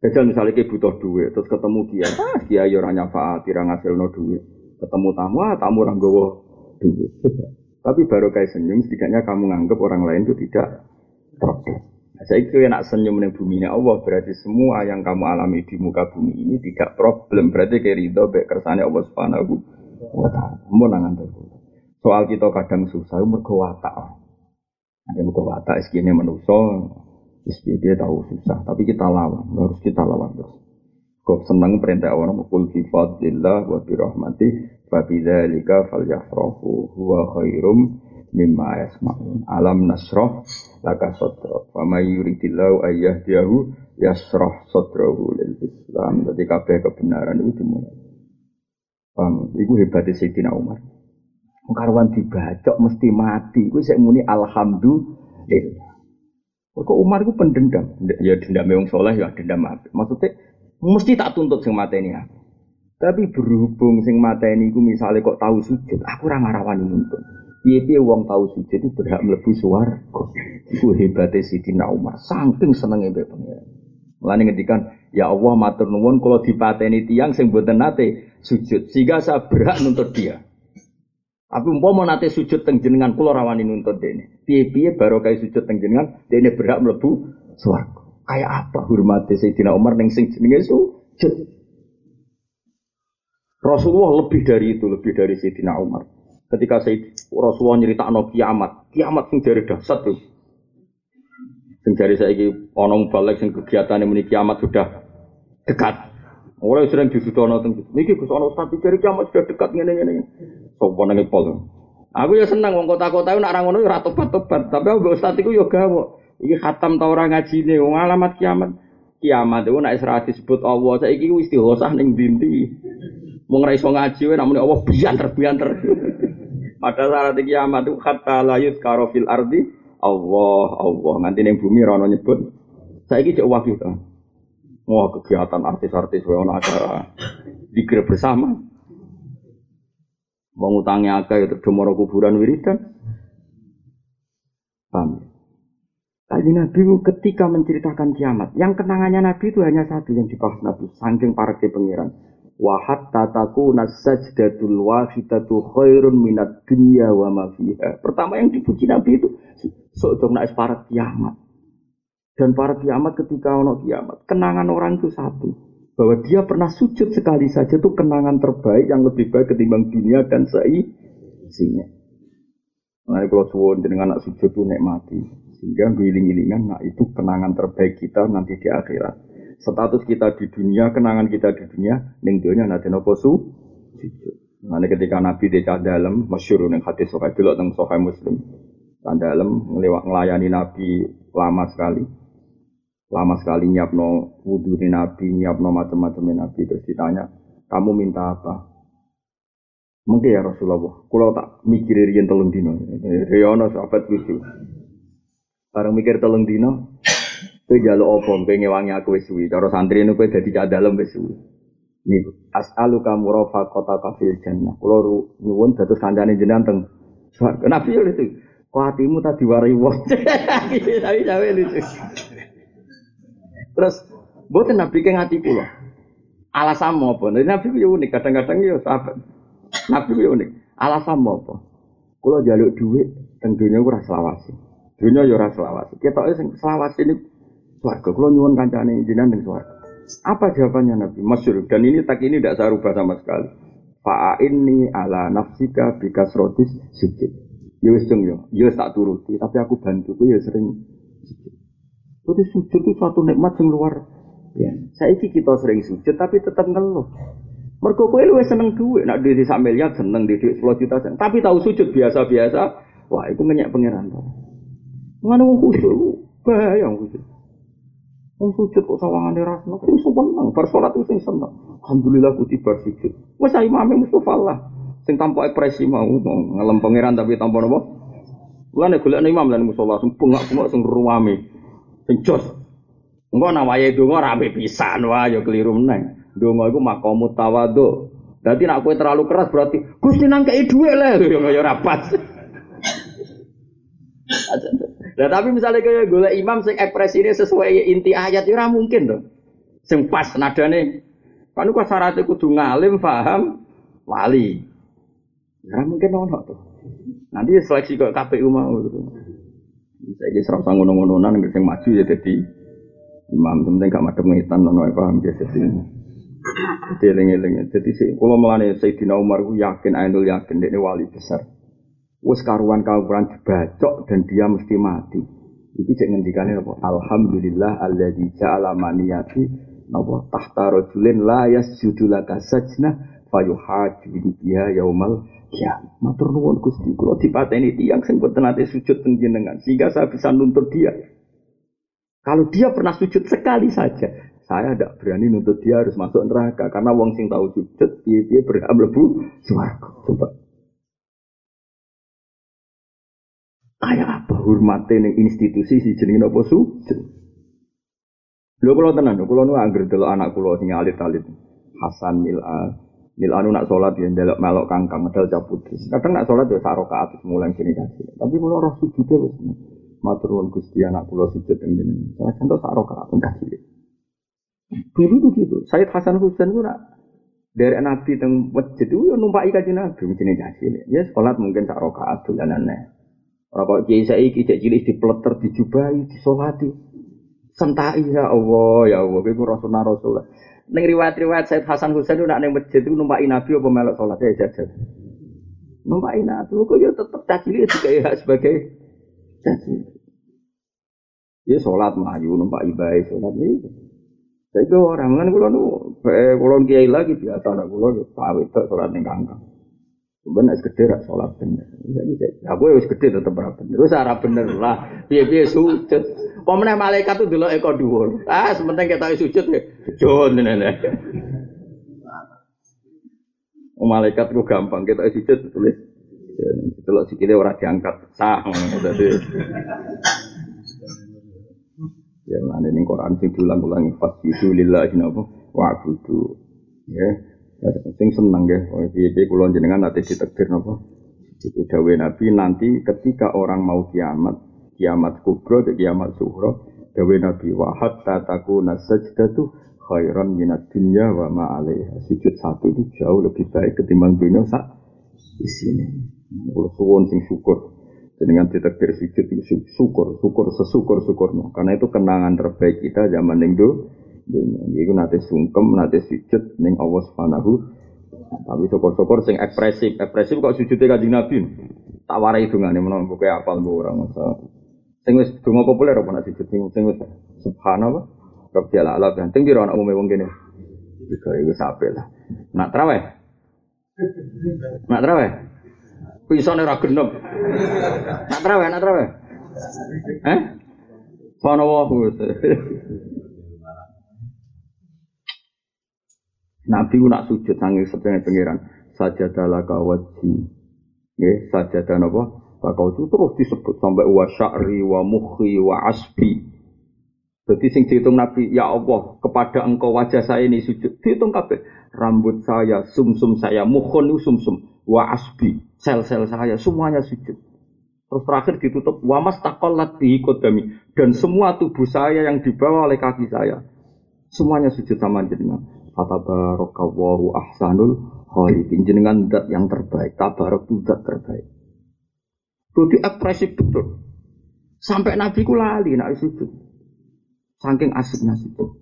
Jajal misalnya kayak butuh duit, terus ketemu dia, ah dia ya orang nyafaat, tidak ngasil no duit. Ketemu tamu, ah tamu orang gowo duit. Tapi baru kayak senyum, setidaknya kamu nganggap orang lain itu tidak problem. Nah, saya kira nak senyum di bumi ini Allah berarti semua yang kamu alami di muka bumi ini tidak problem. Berarti kayak ridho, baik kersane Allah subhanahu wa ta'ala. Mau nangan Soal kita kadang susah, mergo watak. Ada muka watak iskine manusia, iski dia tahu susah, tapi kita lawan, harus kita lawan terus. Kok senang perintah orang mukul sifat fadlillah wa bi rahmati fa bidzalika falyafrahu huwa khairum mimma yasma'un. Alam nasrah laka sadra. Wa may yuridillahu ayyahdiyahu yasrah sadrahu lil Islam. Jadi kabeh kebenaran itu dimulai. Paham? Iku hebatnya Sayyidina Umar karuan dibacok mesti mati. Gue saya muni alhamdulillah. Kok Umar itu pendendam? Ya dendam yang soleh ya dendam apa? Maksudnya mesti tak tuntut sing mateni aku. Tapi berhubung sing mateni ku misalnya kok tahu sujud, aku ora ngarawani nuntut. Piye-piye wong tahu sujud itu berhak mlebu swarga. Iku hebate Sidina Umar, saking senenge mbek pengen. Mulane ngendikan Ya Allah matur nuwun kalau dipateni tiang sing mboten nate sujud sehingga saya berhak nuntut dia. Tapi umpama nate sujud teng jenengan kula rawani nuntut dene. Piye-piye baru kayak sujud teng jenengan dene berhak mlebu swarga. Kayak apa hormati Sayyidina Umar ning sing jenenge sujud. Rasulullah lebih dari itu, lebih dari Sayyidina Umar. Ketika Sayyid Rasulullah nyeritakno kiamat, kiamat sing jare dahsyat tuh. Sing jare saiki ana balik sing kegiatane muni kiamat sudah dekat. Orang sering disudono teng niki Gus ana ustaz jare kiamat sudah dekat ngene-ngene. Sopo nang pol. Aku ya seneng wong kota-kota nak ra ngono ora tobat-tobat, tapi aku ustaz iku ya gawok. Iki khatam ta ora ngajine wong alamat kiamat. Kiamat itu nek ora disebut Allah, saiki wis istighosah ning ndi Wong ra iso ngaji wae namun Allah bianter-bianter. Pada saat kiamat itu kata layut karofil ardi Allah Allah nganti ning bumi rono nyebut. Saiki cek wahyu to. Wah kegiatan artis-artis wae acara dikira bersama. Wong utangnya akeh ya terus kuburan wiridan. Paham? Kali Nabi ketika menceritakan kiamat, yang kenangannya Nabi itu hanya satu yang dibahas Nabi, sanggeng para pengiran. Wahat tataku nasajdatul wahidatu khairun minat dunia wa ma fiha. Pertama yang dipuji Nabi itu sok nak para kiamat. Dan para kiamat ketika ono kiamat, kenangan orang itu satu. Bahwa dia pernah sujud sekali saja itu kenangan terbaik yang lebih baik ketimbang dunia dan seisinya. Nah, kalau suwon dengan anak sujud itu nikmati. Sehingga giling-gilingan, nah itu kenangan terbaik kita nanti di akhirat. Status kita di dunia, kenangan kita di dunia, ning dunia nanti nopo su. Nanti ketika Nabi di dalam, masyur ning hati sokai dulu tentang sokai muslim. dalam ngelewat ngelayani Nabi lama sekali. Lama sekali nyiapno wudhu Nabi, nyiapno macam-macam Nabi. Terus ditanya, kamu minta apa? Mungkin ya Rasulullah, kalau tak mikirin yang telung dino. Riyono sahabat lucu. Bareng mikir telung dino, kowe jaluk apa kowe ngewangi aku suwi. Cara santri dadi cah dalem wis suwi. Niku as'alu kamu kota kafil jannah. Kula nyuwun dados kancane jenengan teng swarga. Nabi itu. Kok hatimu tadi warai wong. Tapi cawe lucu. Terus mboten Nabi ke ngati kula. Alasan apa? Nabi yo unik, kadang-kadang yo sahabat. Nabi yo unik. Alasan apa? Kula jaluk duit teng donya ora selawasi. Dunia ya ora selawat. Kita sing selawat ini swarga. Kalau nyuwun kancane jenengan ning swarga. Apa jawabannya Nabi? Masyur. Dan ini tak ini tidak saya rubah sama sekali. ini ala nafsika bikasrotis sujud. Ya wis yo. Ya tak turuti, tapi aku bantu ku ya sering sujud. Jadi sujud itu suatu nikmat yang luar ya. Saiki kita sering sujud tapi tetap ngeluh. Mergo kowe luwih seneng duit, nak duit sak miliar seneng di duit 10 juta seneng. Tapi tahu sujud biasa-biasa, wah itu ngenyek pangeran. Mana wong khusyuk, bahaya wong khusyuk. Wong sujud kok sawangan rasno, ku seneng, bar salat ku sing seneng. Alhamdulillah ku tiba sujud. Wes imame Mustofa lah. Sing tanpa ekspresi mau ngelem pangeran tapi tanpa napa? Mulane golek imam lan musala sing bengak-bengak sing ruwame. Sing. Engko nang wayahe donga rame pisan wah ya keliru meneh. Donga iku maqamut tawadhu. Dadi nek kowe terlalu keras berarti Gusti nang kei dhuwit le ya ora pas. Nah tapi misalnya kayak gue imam sing ekspresi ini sesuai inti ayat ya mungkin tuh. Sing pas nadane. Kan kok syaratnya kudu ngalim, paham, wali. Ya mungkin ono tuh. Nanti seleksi ke KPU mau gitu. Saya serap sanggup ngono-ngononan nggak sing maju ya jadi imam. Penting gak madem ngitan nono paham ya jadi jadi eling-eling. Jadi sih kalau melane Sayyidina Umar yakin Ainul yakin dia wali besar. Wis karuan karuan dibacok dan dia mesti mati. Iki cek ngendikane apa? Alhamdulillah alladzi ja'ala maniyati napa? Tahta rajulin la yasjudu laka sajna fayuhaju biha yaumal kiamat. Matur nuwun Gusti, kula dipateni tiyang sing boten nate sujud teng jenengan sehingga saya bisa nuntut dia. Kalau dia pernah sujud sekali saja, saya tidak berani nuntut dia harus masuk neraka karena wong sing tahu sujud dia dia berhak mlebu swarga. Coba Kayak apa hormatnya ning institusi si jenenge apa sujud. Lho kula tenan, kula nu anggere delok anak kula sing alit-alit. Hasan Mil'a. Mil'a nu nak salat ya ndelok melok kangkang medal cabut. Kadang nak salat ya sak rakaat mulai kene kasih. Tapi kula roh sujude wis matur nuwun Gusti anak kula sujud ing jenengan. Salah contoh sak rakaat kasih. Dulu tuh gitu. Saya Hasan Husain itu nak dari Nabi teng masjid itu ya numpak ikan Nabi mungkin ini Ya sholat mungkin sak rokaat dolanane. Ora kok kiai saiki cek cilik dipleter dijubahi disolati. Sentai ya Allah ya Allah kowe rasulullah rasul. Ning riwayat-riwayat Said Hasan Husain nak ning masjid itu numpak Nabi apa melok sholat ya jajan. Numpak Nabi kok ya tetep cacili juga sebagai caci. Ya sholat melayu numpak ibadah sholat ini. Saya itu orang kan kulo nu, kulo kiai lagi biasa ada kulo pawit sholat ning kangkang. Sebenarnya gede rak sholat bener. Aku ya gede tetep ora bener. Terus ora bener lah. Piye piye sujud. Pemenang malaikat tuh dulu ekor dhuwur. Ah sementing kita sujud ya. Sujud nenek. Malaikat itu gampang kita sujud tulis. Kalau sikile orang diangkat sah. Jadi Ya ini Quran sing diulang-ulang fasjudu lillahi napa wa'budu. Ya. Sing seneng ya. Piye-piye kula jenengan nanti ditakdir napa. Itu dawuh Nabi nanti ketika orang mau kiamat, kiamat kubro dan kiamat suhro, dawuh Nabi wa hatta takuna sajdatu khairan minat dunya wa ma. Sujud satu itu jauh lebih baik ketimbang dunia sak di sini. Kalau suwon sing syukur dengan ditakdir sujud itu syukur, syukur sesyukur syukurnya. Karena itu kenangan terbaik kita zaman itu. Itu nanti sungkem, nanti sujud neng Allah Subhanahu. Tapi syukur-syukur sing ekspresif, ekspresif kok sujudnya kaji Nabi. Tak warai nih menurut buku apal bu orang masa. Sing wis donga populer apa nak sujud sing sing wis subhanallah. Rabbil alamin. kan tinggi ana umume wong kene. Iku iku sampe lah. Nak traweh. Nak traweh. Pisane ora genep. Nak traweh, nak traweh. Eh? Sono Nabi ku nak sujud sange sedene pangeran. Sajadah kawaji. Nggih, sajadah napa? Itu terus disebut sampai wa sya'ri wa mukhi wa asbi. Jadi sing dihitung Nabi, ya Allah, kepada engkau wajah saya ini sujud. Dihitung kabeh. Rambut saya, sumsum -sum saya, mukhon itu sumsum. -sum. Wa asbi, sel-sel saya, semuanya sujud. Terus terakhir ditutup, wa mas taqallat bihi kodami. Dan semua tubuh saya yang dibawa oleh kaki saya. Semuanya sujud sama jenengan. Fatabarakallahu ahsanul khaliqin. Jenengan dat yang terbaik. Tabarak itu dat terbaik. Jadi ekspresif betul. Sampai Nabi ku lali nak sujud. Saking asiknya sujud.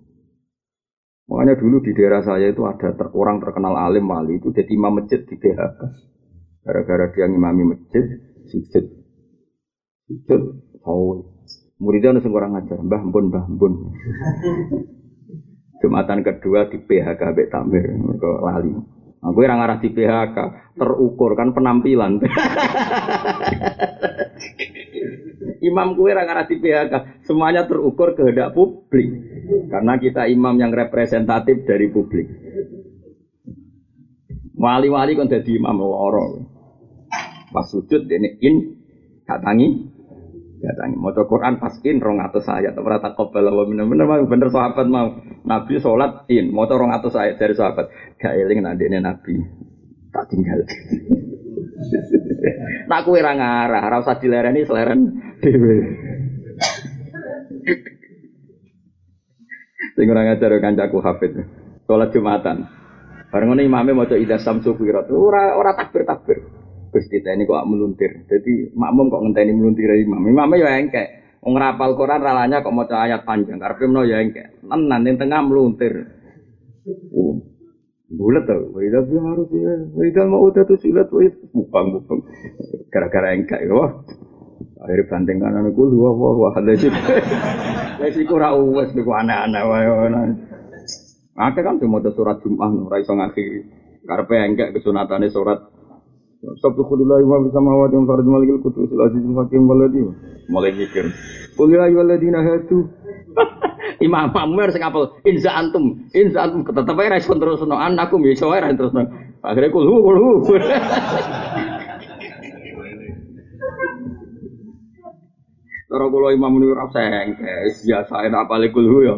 Makanya dulu di daerah saya itu ada ter orang terkenal alim wali itu jadi imam masjid di PHK. Gara-gara dia ngimami masjid, sujud. Sujud, oh. Muridnya nusung orang ngajar, mbah mbun, mbah mbun. Jumatan kedua di PHK Bek Tamir, mereka lali. Aku yang arah di PHK, terukur kan penampilan. imam kue orang arah di PHK, semuanya terukur kehendak publik. Karena kita imam yang representatif dari publik. Wali-wali kan jadi imam loro. Pas sujud ini in katangi katangi mau Quran pas in rong atau saya tak pernah takut wa bener bener mau bener sahabat mau Nabi sholat in rong atau saya dari sahabat gak eling ini Nabi tak tinggal tak kue rangarah rasa dilereni seleren dewe Sing ora ngajar kancaku Hafid. Salat Jumatan. Bareng ngene imame maca ida samsu kuwirat. Ora ora takbir-takbir. Gusti ini kok meluntir. Jadi makmum kok ngenteni meluntir imam. Imame ya engkek. Wong rapal Quran ralanya kok maca ayat panjang. Karepe meno ya engkek. Tenan ning tengah meluntir. Oh. Bulat tau, Waidah dia harus ya, Waidah mau udah tuh silat, Waidah mukang mukang, gara-gara engkak ya, Akhirnya banting kanan aku dua wah wah ada sih. Wes iku ora wes iku aneh-aneh wae. Akeh kan cuma surat Jumat ora iso ngakhiri. Karepe enggak kesunatane surat Subhanallah wa bisamawati wa farad malikil kutub aziz hakim waladi. Mulai mikir. Qul ya ayyuhalladzina hadu. Imam Amr sing apel inza antum, inza antum tetep ae respon terus no anakku ya iso ae terus no. Akhire kul hu kul hu. Cara kula imam niku ora sengkes, biasa enak apale kulhu ya.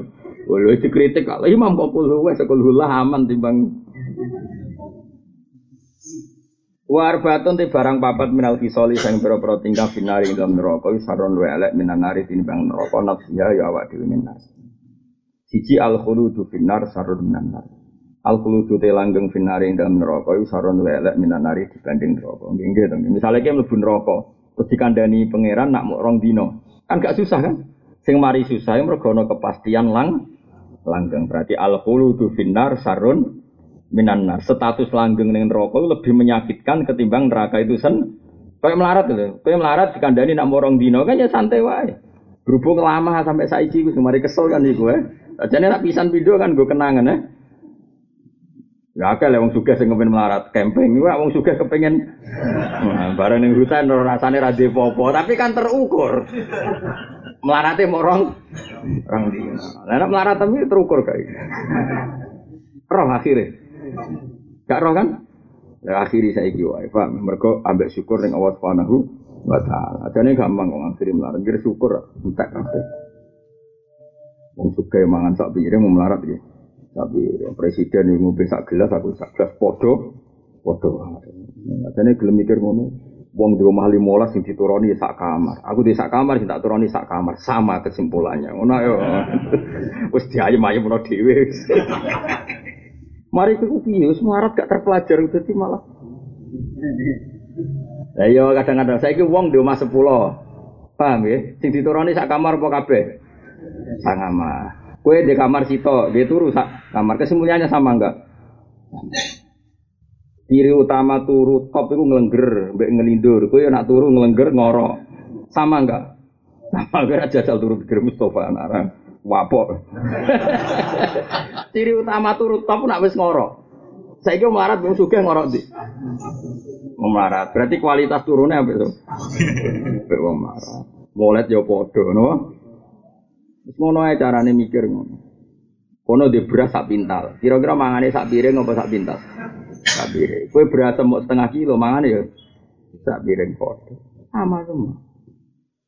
Boleh dikritik kalau imam kok kulhu wes kulhu lah aman timbang Warbatun ti barang papat minal kisoli sang pira-pira tingkah finari ing dalam neraka saron wa elek minan nari tinimbang neraka nafsiha ya awak dhewe minar. Siji al khuludu finnar sarun minan nar. Al khuludu te langgeng finnar ing dalam neraka iku sarun lelek minan nari dibanding neraka. Nggih nggih to. Misale ki mlebu neraka terus dikandani pangeran nak mau rong dino. Kan gak susah kan? Sing mari susah mergo ana kepastian lang langgeng. Berarti al khuludu finnar sarun minan nar. Status langgeng ning neraka lebih menyakitkan ketimbang neraka itu sen. Kayak melarat lho. Kayak melarat dikandani nak mau rong dino kan ya santai wae. Berhubung lama sampai saiki gue mari kesel kan iku eh. Jadi nak pisan video kan gue kenangan ya. Ya akeh wong sugih sing melarat camping, iku wong sugih kepengen nah, bareng ning hutan rasane ra popo, tapi kan terukur. Melarate mau rong rong dina. Lah nek melarat tapi terukur kae. Roh akhirnya. Gak roh kan? Lah akhiri saiki wae, Pak. Mergo ambek syukur ning Allah Subhanahu wa taala. Jane gampang kok ngakhiri melarat, kira syukur entek kabeh. Wong suka mangan sak piring mau melarat ya. Tapi presiden yang ngombe sak gelas aku sak gelas podo podo. Jadi gelem mikir ngono. Wong di rumah lima sing dituruni sak kamar. Aku di sak kamar sing tak turuni sak kamar. Sama kesimpulannya. Ngono yo. Wis diayem-ayem ono dhewe. Mari ku piye melarat gak terpelajar dadi malah. Lah iya kadang-kadang saiki wong di rumah 10. Paham ya? Sing dituruni sak kamar apa kabeh? Sangama. Kue di kamar sito, dia turu sak kamar. Kesimpulannya sama enggak? Ciri utama turu top itu ngelengger, mbek ngelindur. Kue nak turu ngelengger ngoro. Sama enggak? Sama enggak jajal turu pikir Mustafa Narang. Wapok. Ciri utama turu top nak wis ngoro. Saya kira melarat belum suka ngorok di. Melarat. Berarti kualitas turunnya apa itu? Wong melarat. Molet ya podo, no? Wis ngono ae carane mikir ngono. Kono di beras sak pintal. Kira-kira mangane sak piring apa sak pintal? Sak piring. Kowe beras mau setengah kilo mangane ya sak piring padha. Sama semua.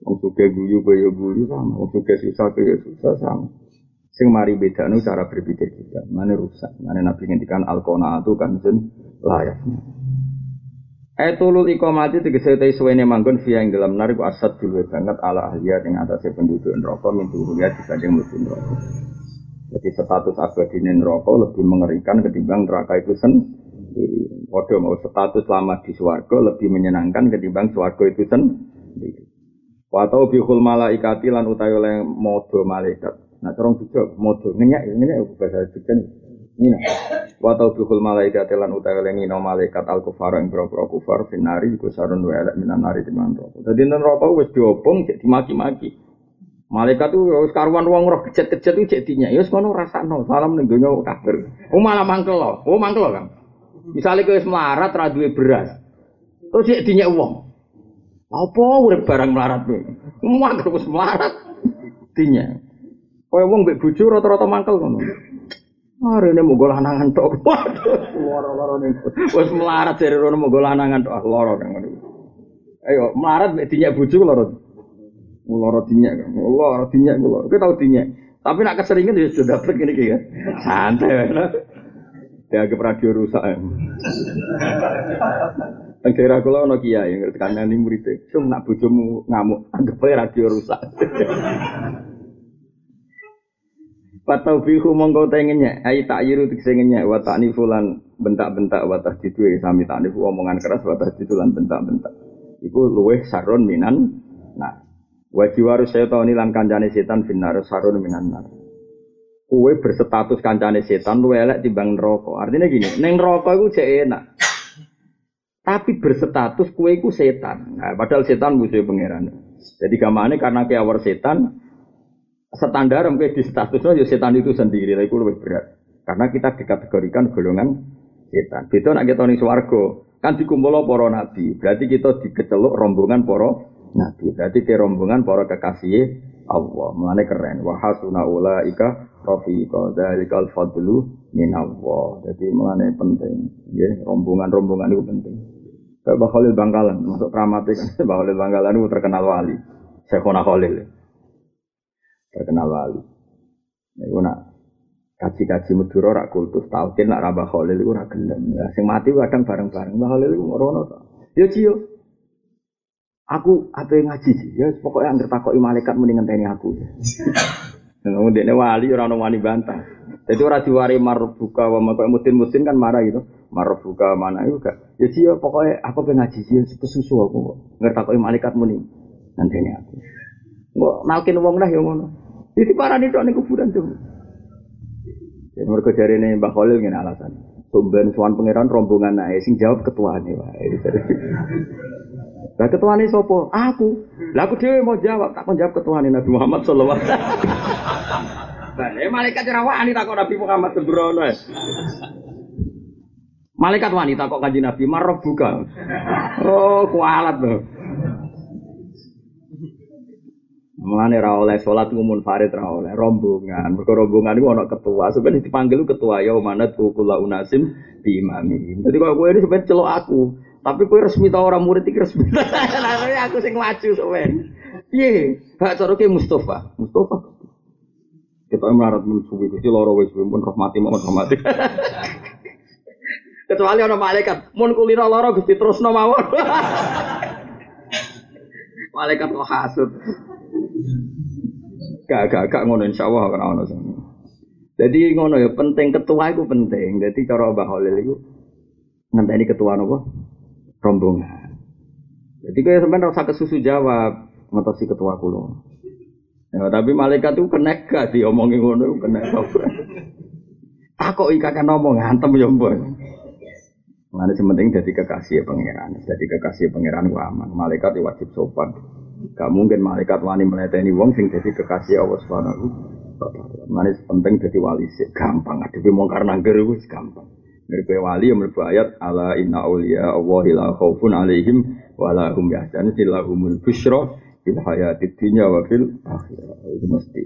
Wong suge guyu kowe ya guyu sama. Wong suge susah kowe ya susah sama. Sing mari bedane cara berpikir kita. Mana rusak. Mana Nabi ngendikan al-qanaatu kan jen layak. Etulul ikomati tegese te suwene manggon via ing dalam narik asad dulu banget ala ahliya ing atase penduduk neraka mintu ya dibanding mlebu neraka. Jadi status abadi neraka lebih mengerikan ketimbang neraka itu sendiri. Padha mau status lama di swarga lebih menyenangkan ketimbang swarga itu sendiri. Wa tau bihul malaikati lan utawi oleh modo malaikat. Nah, corong juga modo ngenyak ngenyak bahasa Jogja Nina. Wa tau bihul malaikat lan utawi lengino malaikat al kufar ing boro kufar finari iku sarun wa elek minan nari timan roko. Dadi neraka wis diobong cek dimaki-maki. Malaikat tuh wis karuan wong roh kejet-kejet itu cek dinya. Ya wis kono rasakno salam ning donya kafir. Oh malah mangkel. Oh mangkel kan. Misalnya kowe wis melarat ra duwe beras. Terus cek dinya. Apa urip barang melarat kowe? Mangkel wis melarat. Dinya. Kaya wong mbek bojo rata-rata mangkel ngono. Hari ini mau golah nangan tok. Loro-loro. Wes melarat dari rono mau golah nangan tok. Loro nang Ayo, melarat mek dinyak bojo loro. Loro dinyak. Loro dinyak loro. Kita tahu dinyak. Tapi nak keseringan ya sudah dapet gini kan. Santai kan. Dia ke radio rusak. Yang kira kula ono kiai ngerti kanani murid. Cung nak bojomu ngamuk, anggap radio rusak. Patau bihu mongko tengennya, ai tak yiru tik sengennya, wa tak nifulan bentak-bentak wa tasjidu sami tak nifu omongan keras wa tasjidu lan bentak-bentak. Iku luweh sarun minan nah. Wa jiwaru setan lan kancane setan finar sarun minan nar. Kue berstatus kancane setan luwih elek timbang neraka. Artinya gini, neng neraka iku jek enak. Tapi berstatus kue iku setan. Nah, padahal setan musuh pangeran. Jadi gamane karena keawar setan, standar mungkin di statusnya ya setan itu sendiri, itu lebih berat. Karena kita dikategorikan golongan setan. Itu nak kita nih swargo, kan dikumpul para nabi. Berarti kita dikeceluk rombongan para nabi. Berarti ke rombongan para kekasih Allah. Mulane keren. Wa hasuna ulaika rafiqa dzalikal fadlu min Allah. Jadi mulane penting. Ya, rombongan-rombongan itu penting. Kayak Mbah Khalil Bangkalan, masuk pramatik kan. Mbah Khalil Bangkalan itu terkenal wali. Syekhona Khalil terkenal wali. Nah, itu nak kaji-kaji Madura rak kultus talqin nak Rabah Khalil itu rak gelem. Ya, sing mati kadang bareng-bareng. Mbah Khalil itu rono to. Ya Cio. Aku apa yang ngaji sih? Ya pokoknya angger takoki malaikat mending ngenteni aku. Nang dekne wali ora ono wani bantah. Jadi ora diwari marbuka wa makok mutin-mutin kan marah gitu. Marbuka mana itu gak. Ya sih ya pokoknya aku pengen ngaji sih kesusu aku kok. Ngertakoki malaikat muni. Nanti aku. Mbok nalkin wong lah ya ngono. Jadi parani tok ning kuburan tuh. Jadi mereka cari nih Mbak Khalil alasan. Tumben suan pangeran rombongan nae sing jawab ketuane wae. Lah ketuane sapa? Aku. Lah aku dhewe mau jawab, tak mau jawab ketuane Nabi Muhammad sallallahu alaihi wasallam. Lah malaikat ora wani takok Nabi Muhammad sembrono. Malaikat wanita kok kanji Nabi marah buka. Oh, kualat tuh. Mulane ra oleh salat ngumun farid ra oleh rombongan. Mergo rombongan iku ana ketua. Sebenarnya dipanggil ketua ya manat kula unasim di imami. Dadi kok kowe ini sebenarnya celok aku. Tapi kowe resmi ta orang murid iki resmi. Lah aku sing maju sampean. Piye? Gak cara Mustafa. Mustafa. Kita melarat mun suwi loro wis pun rahmati mohon rahmati. Kecuali ana malaikat, mun kulino loro Gusti terusno mawon. malaikat kok hasud. Gak gak gak ngono insyaallah ora ono sing. Jadi ngono ya penting ketua itu penting. Jadi cara Mbah Holil itu ngenteni ketua nopo rombongan. Jadi kayak sampean rasa kesusu jawab ngotosi ketua kulo. Ya, tapi malaikat itu kena gak diomongin ngono itu kena Takok ika kan ngomong ngantem ya mbok. Mana penting jadi kekasih pangeran, jadi kekasih pangeran gua aman. Malaikat itu wajib sopan. Gak mungkin malaikat wani meleteni wong sing jadi kekasih Allah Subhanahu. Mana penting jadi wali sih gampang. Ada mongkar nangger itu gampang. Mirip wali yang mlebu ayat ala inna auliya Allah la khaufun alaihim wa la hum yahzanun lahumul busyra fil hayatid dunya wa fil akhirah. Itu mesti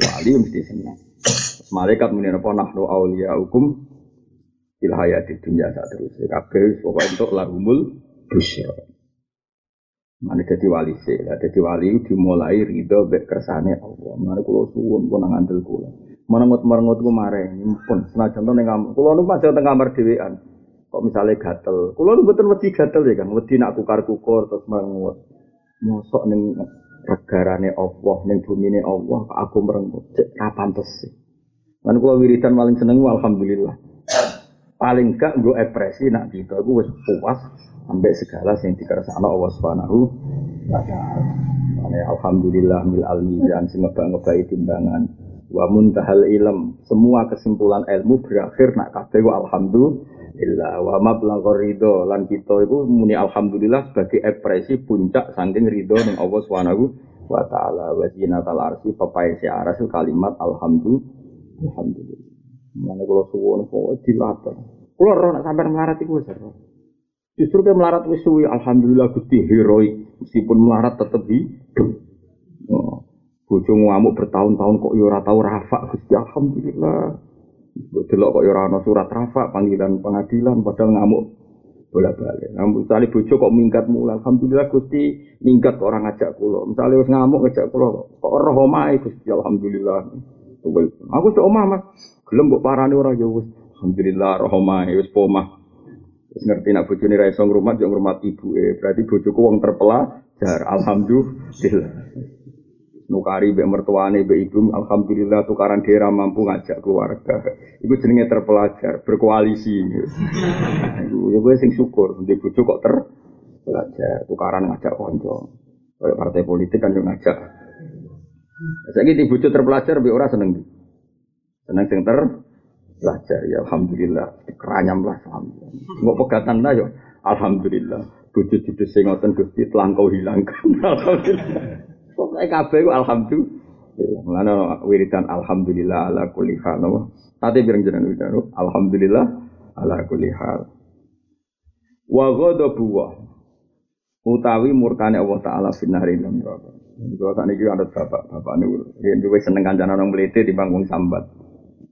wali mesti senang. Malaikat muni apa nahnu auliya hukum fil hayatid dunya saat terus. Kabeh pokoknya untuk lahumul busyra. Mana jadi wali sih, jadi wali dimulai ridho bek kersane Allah. Mana kulo suwun pun ngandel kulo. Mana ngut merengut ku mare, pun senajan to ning kamar. Kulo nu pas teng kamar. Kok misalnya gatel, kulo nu mboten wedi gatel ya kan, wedi nak kukar kukur terus merengut. Mosok ning regarane Allah, ning bumine Allah, aku merengut. Cek kapan sih? Lan kulo wiridan paling seneng alhamdulillah. Paling gak gue ekspresi nak gitu, aku wis puas ambek segala yang dikersakno Allah Subhanahu wa taala. Alhamdulillah mil al mizan sing ngebak-ngebai timbangan wa muntahal ilm. Semua kesimpulan ilmu berakhir nak kabeh alhamdulillah. Wa mablaghur ridho. Lan kita itu muni alhamdulillah sebagai ekspresi puncak saking ridho ning Allah Subhanahu wa taala. Wa zinatal arsi papai si aras kalimat alhamdulillah. Alhamdulillah. Mana kalau suwon kok dilatih kalau orang nak sampai melarat itu seru Justru kayak melarat wis suwi, alhamdulillah Gusti heroik, meskipun melarat tetap hidup. Oh. Bojo ngamuk bertahun-tahun kok yo ora tau rafa Gusti alhamdulillah. Delok kok yo ora ana surat rafa panggilan pengadilan padahal ngamuk bolak-balik. Nah, misalnya bojo kok minggat mulai, alhamdulillah Gusti minggat kok orang ngajak kula. Misalnya wis ngamuk ngajak kula kok roh omahe Gusti alhamdulillah. Aku tuh omah Mas, gelem mbok parani ora ya wis alhamdulillah roh omahe wis pomah. Terus ngerti nak bojone ra iso ngrumat yo ngrumat ibuke. Berarti bojoku wong terpelajar. Alhamdulillah. Nukari mbek mertuane mbek ibu alhamdulillah tukaran daerah mampu ngajak keluarga. Iku jenenge terpelajar, berkoalisi. Iku ya gue sing syukur, di bojo kok terpelajar, tukaran ngajak konco. Kayak partai politik kan yo ngajak. Saiki di bojo terpelajar mbek ora seneng. Seneng sing ter belajar ya alhamdulillah keranyam lah alhamdulillah nggak pegatan lah yo alhamdulillah bojo judes sing ngoten Gusti telangkau hilangkan alhamdulillah pokoke kabeh ku alhamdulillah mulane wiridan alhamdulillah ala kulli hal tadi bireng jenengan wiridan alhamdulillah ala kulli hal wa ghadabu utawi murkane Allah taala finari lan neraka Kalau saat ini bapak, bapak ini, dia seneng kancanan orang meliti di bangkung sambat.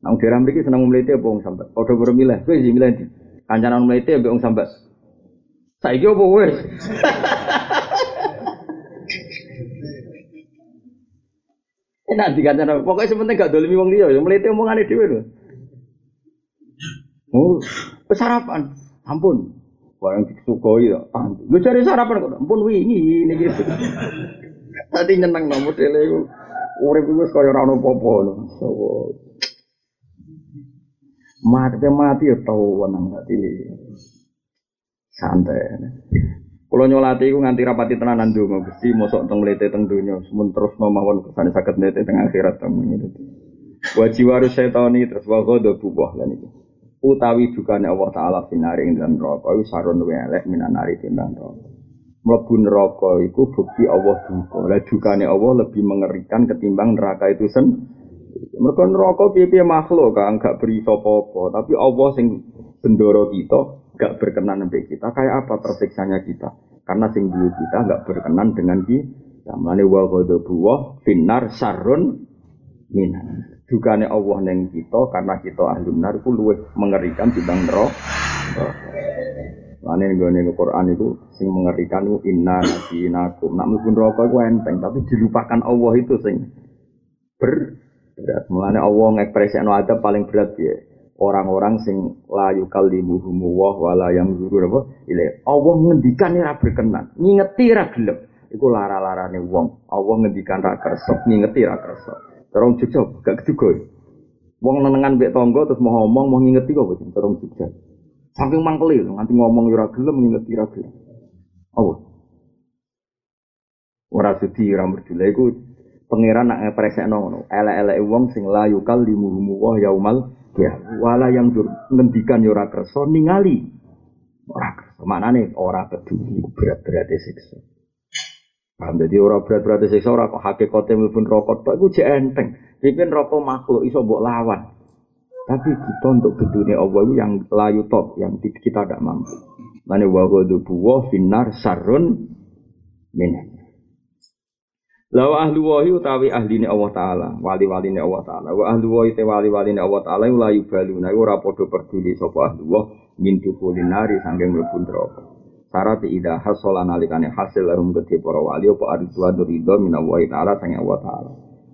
Nang daerah mriki seneng mlete apa wong sambat? Padha karo milih, kowe sing milih ndi? Kancanan mlete mbek wong sambat. Saiki apa Enak di kancanan, pokoknya sepenting gak dolimi wong liya, ya mlete omongane dhewe lho. Oh, sarapan. Ampun. Barang disukoi ya. Lu cari sarapan kok. Ampun ini gitu. Tadi nyeneng nomor iku. Urip iku wis kaya ora lho. So, mati mati ya tau wenang gak. Santai. Kalau nyolati iku nganti rapati tenanan donga, Gusti mosok teng mlete teng donya, semun terus mawon kesane saged mlete teng akhirat temen gitu. Wa jiwaru syaitani terus wa ghadab buah lan iki. Utawi dukane Allah taala finari ing dalam neraka iku sarun luwe elek minanari timbang neraka. Mlebu neraka iku bukti Allah duka. Lah dukane Allah lebih mengerikan ketimbang neraka itu sen. Mereka neraka piye-piye makhluk kan gak beri apa-apa, tapi Allah sing bendoro kita gak berkenan sampai kita kayak apa tersiksanya kita karena duwe kita gak berkenan dengan kita mane wa wa finnar sarun minan dukane Allah neng kita karena kita ahli benar ku luwih mengerikan dibanding neraka Lane nggone Quran itu sing mengerikan itu inna nasinakum. Nak mlebu neraka iku enteng, tapi dilupakan Allah itu sing ber berat. Mulane Allah ngekspresikno adab paling berat ya orang-orang sing layu kalimuhum wa wala yang zuru apa? Ile Allah ngendikan ora berkenan. Ngingeti ra gelem. Iku lara-larane wong. Allah ngendikan ra kersa. Ngingeti ra kersa. Terong jujur gak juga wong nenengan mbek tangga terus mau ngomong mau ngingeti kok boten? Terong jujur saking mangkeli nganti ngomong ora gelem ngingeti ra gelem. Apa? Ora sudi ra merjule iku pangeran nak ngepresekno ngono. Elek-elek wong sing layu kalimuhum wa yaumal ya wala yang ngendikan yo ya ora kersa ningali ora kersa maknane ora peduli berat-berat siksa Paham jadi ora berat-berat siksa ora kok hakikate mlebu rokok tok iku jek enteng. Pimpin rokok makhluk iso mbok lawan. Tapi kita untuk dunia Allah itu yang layu top, yang kita tidak mampu. Mane wa buwa finar sarun min Lawa ahlu wahi utawi ahli ni Allah Ta'ala Wali-wali ni Allah Ta'ala. Wa ahlu wahi te wali-wali ni Allah Ta'ala Ula yubalu na ora podo peduli Sopo ahlu wah Mintu kulinari sanggeng melebun neraka. Syarat ida hasola nalikane hasil larum gede para wali Apa aridwa ridho minallahi ta'ala Sange Allah Ta'ala.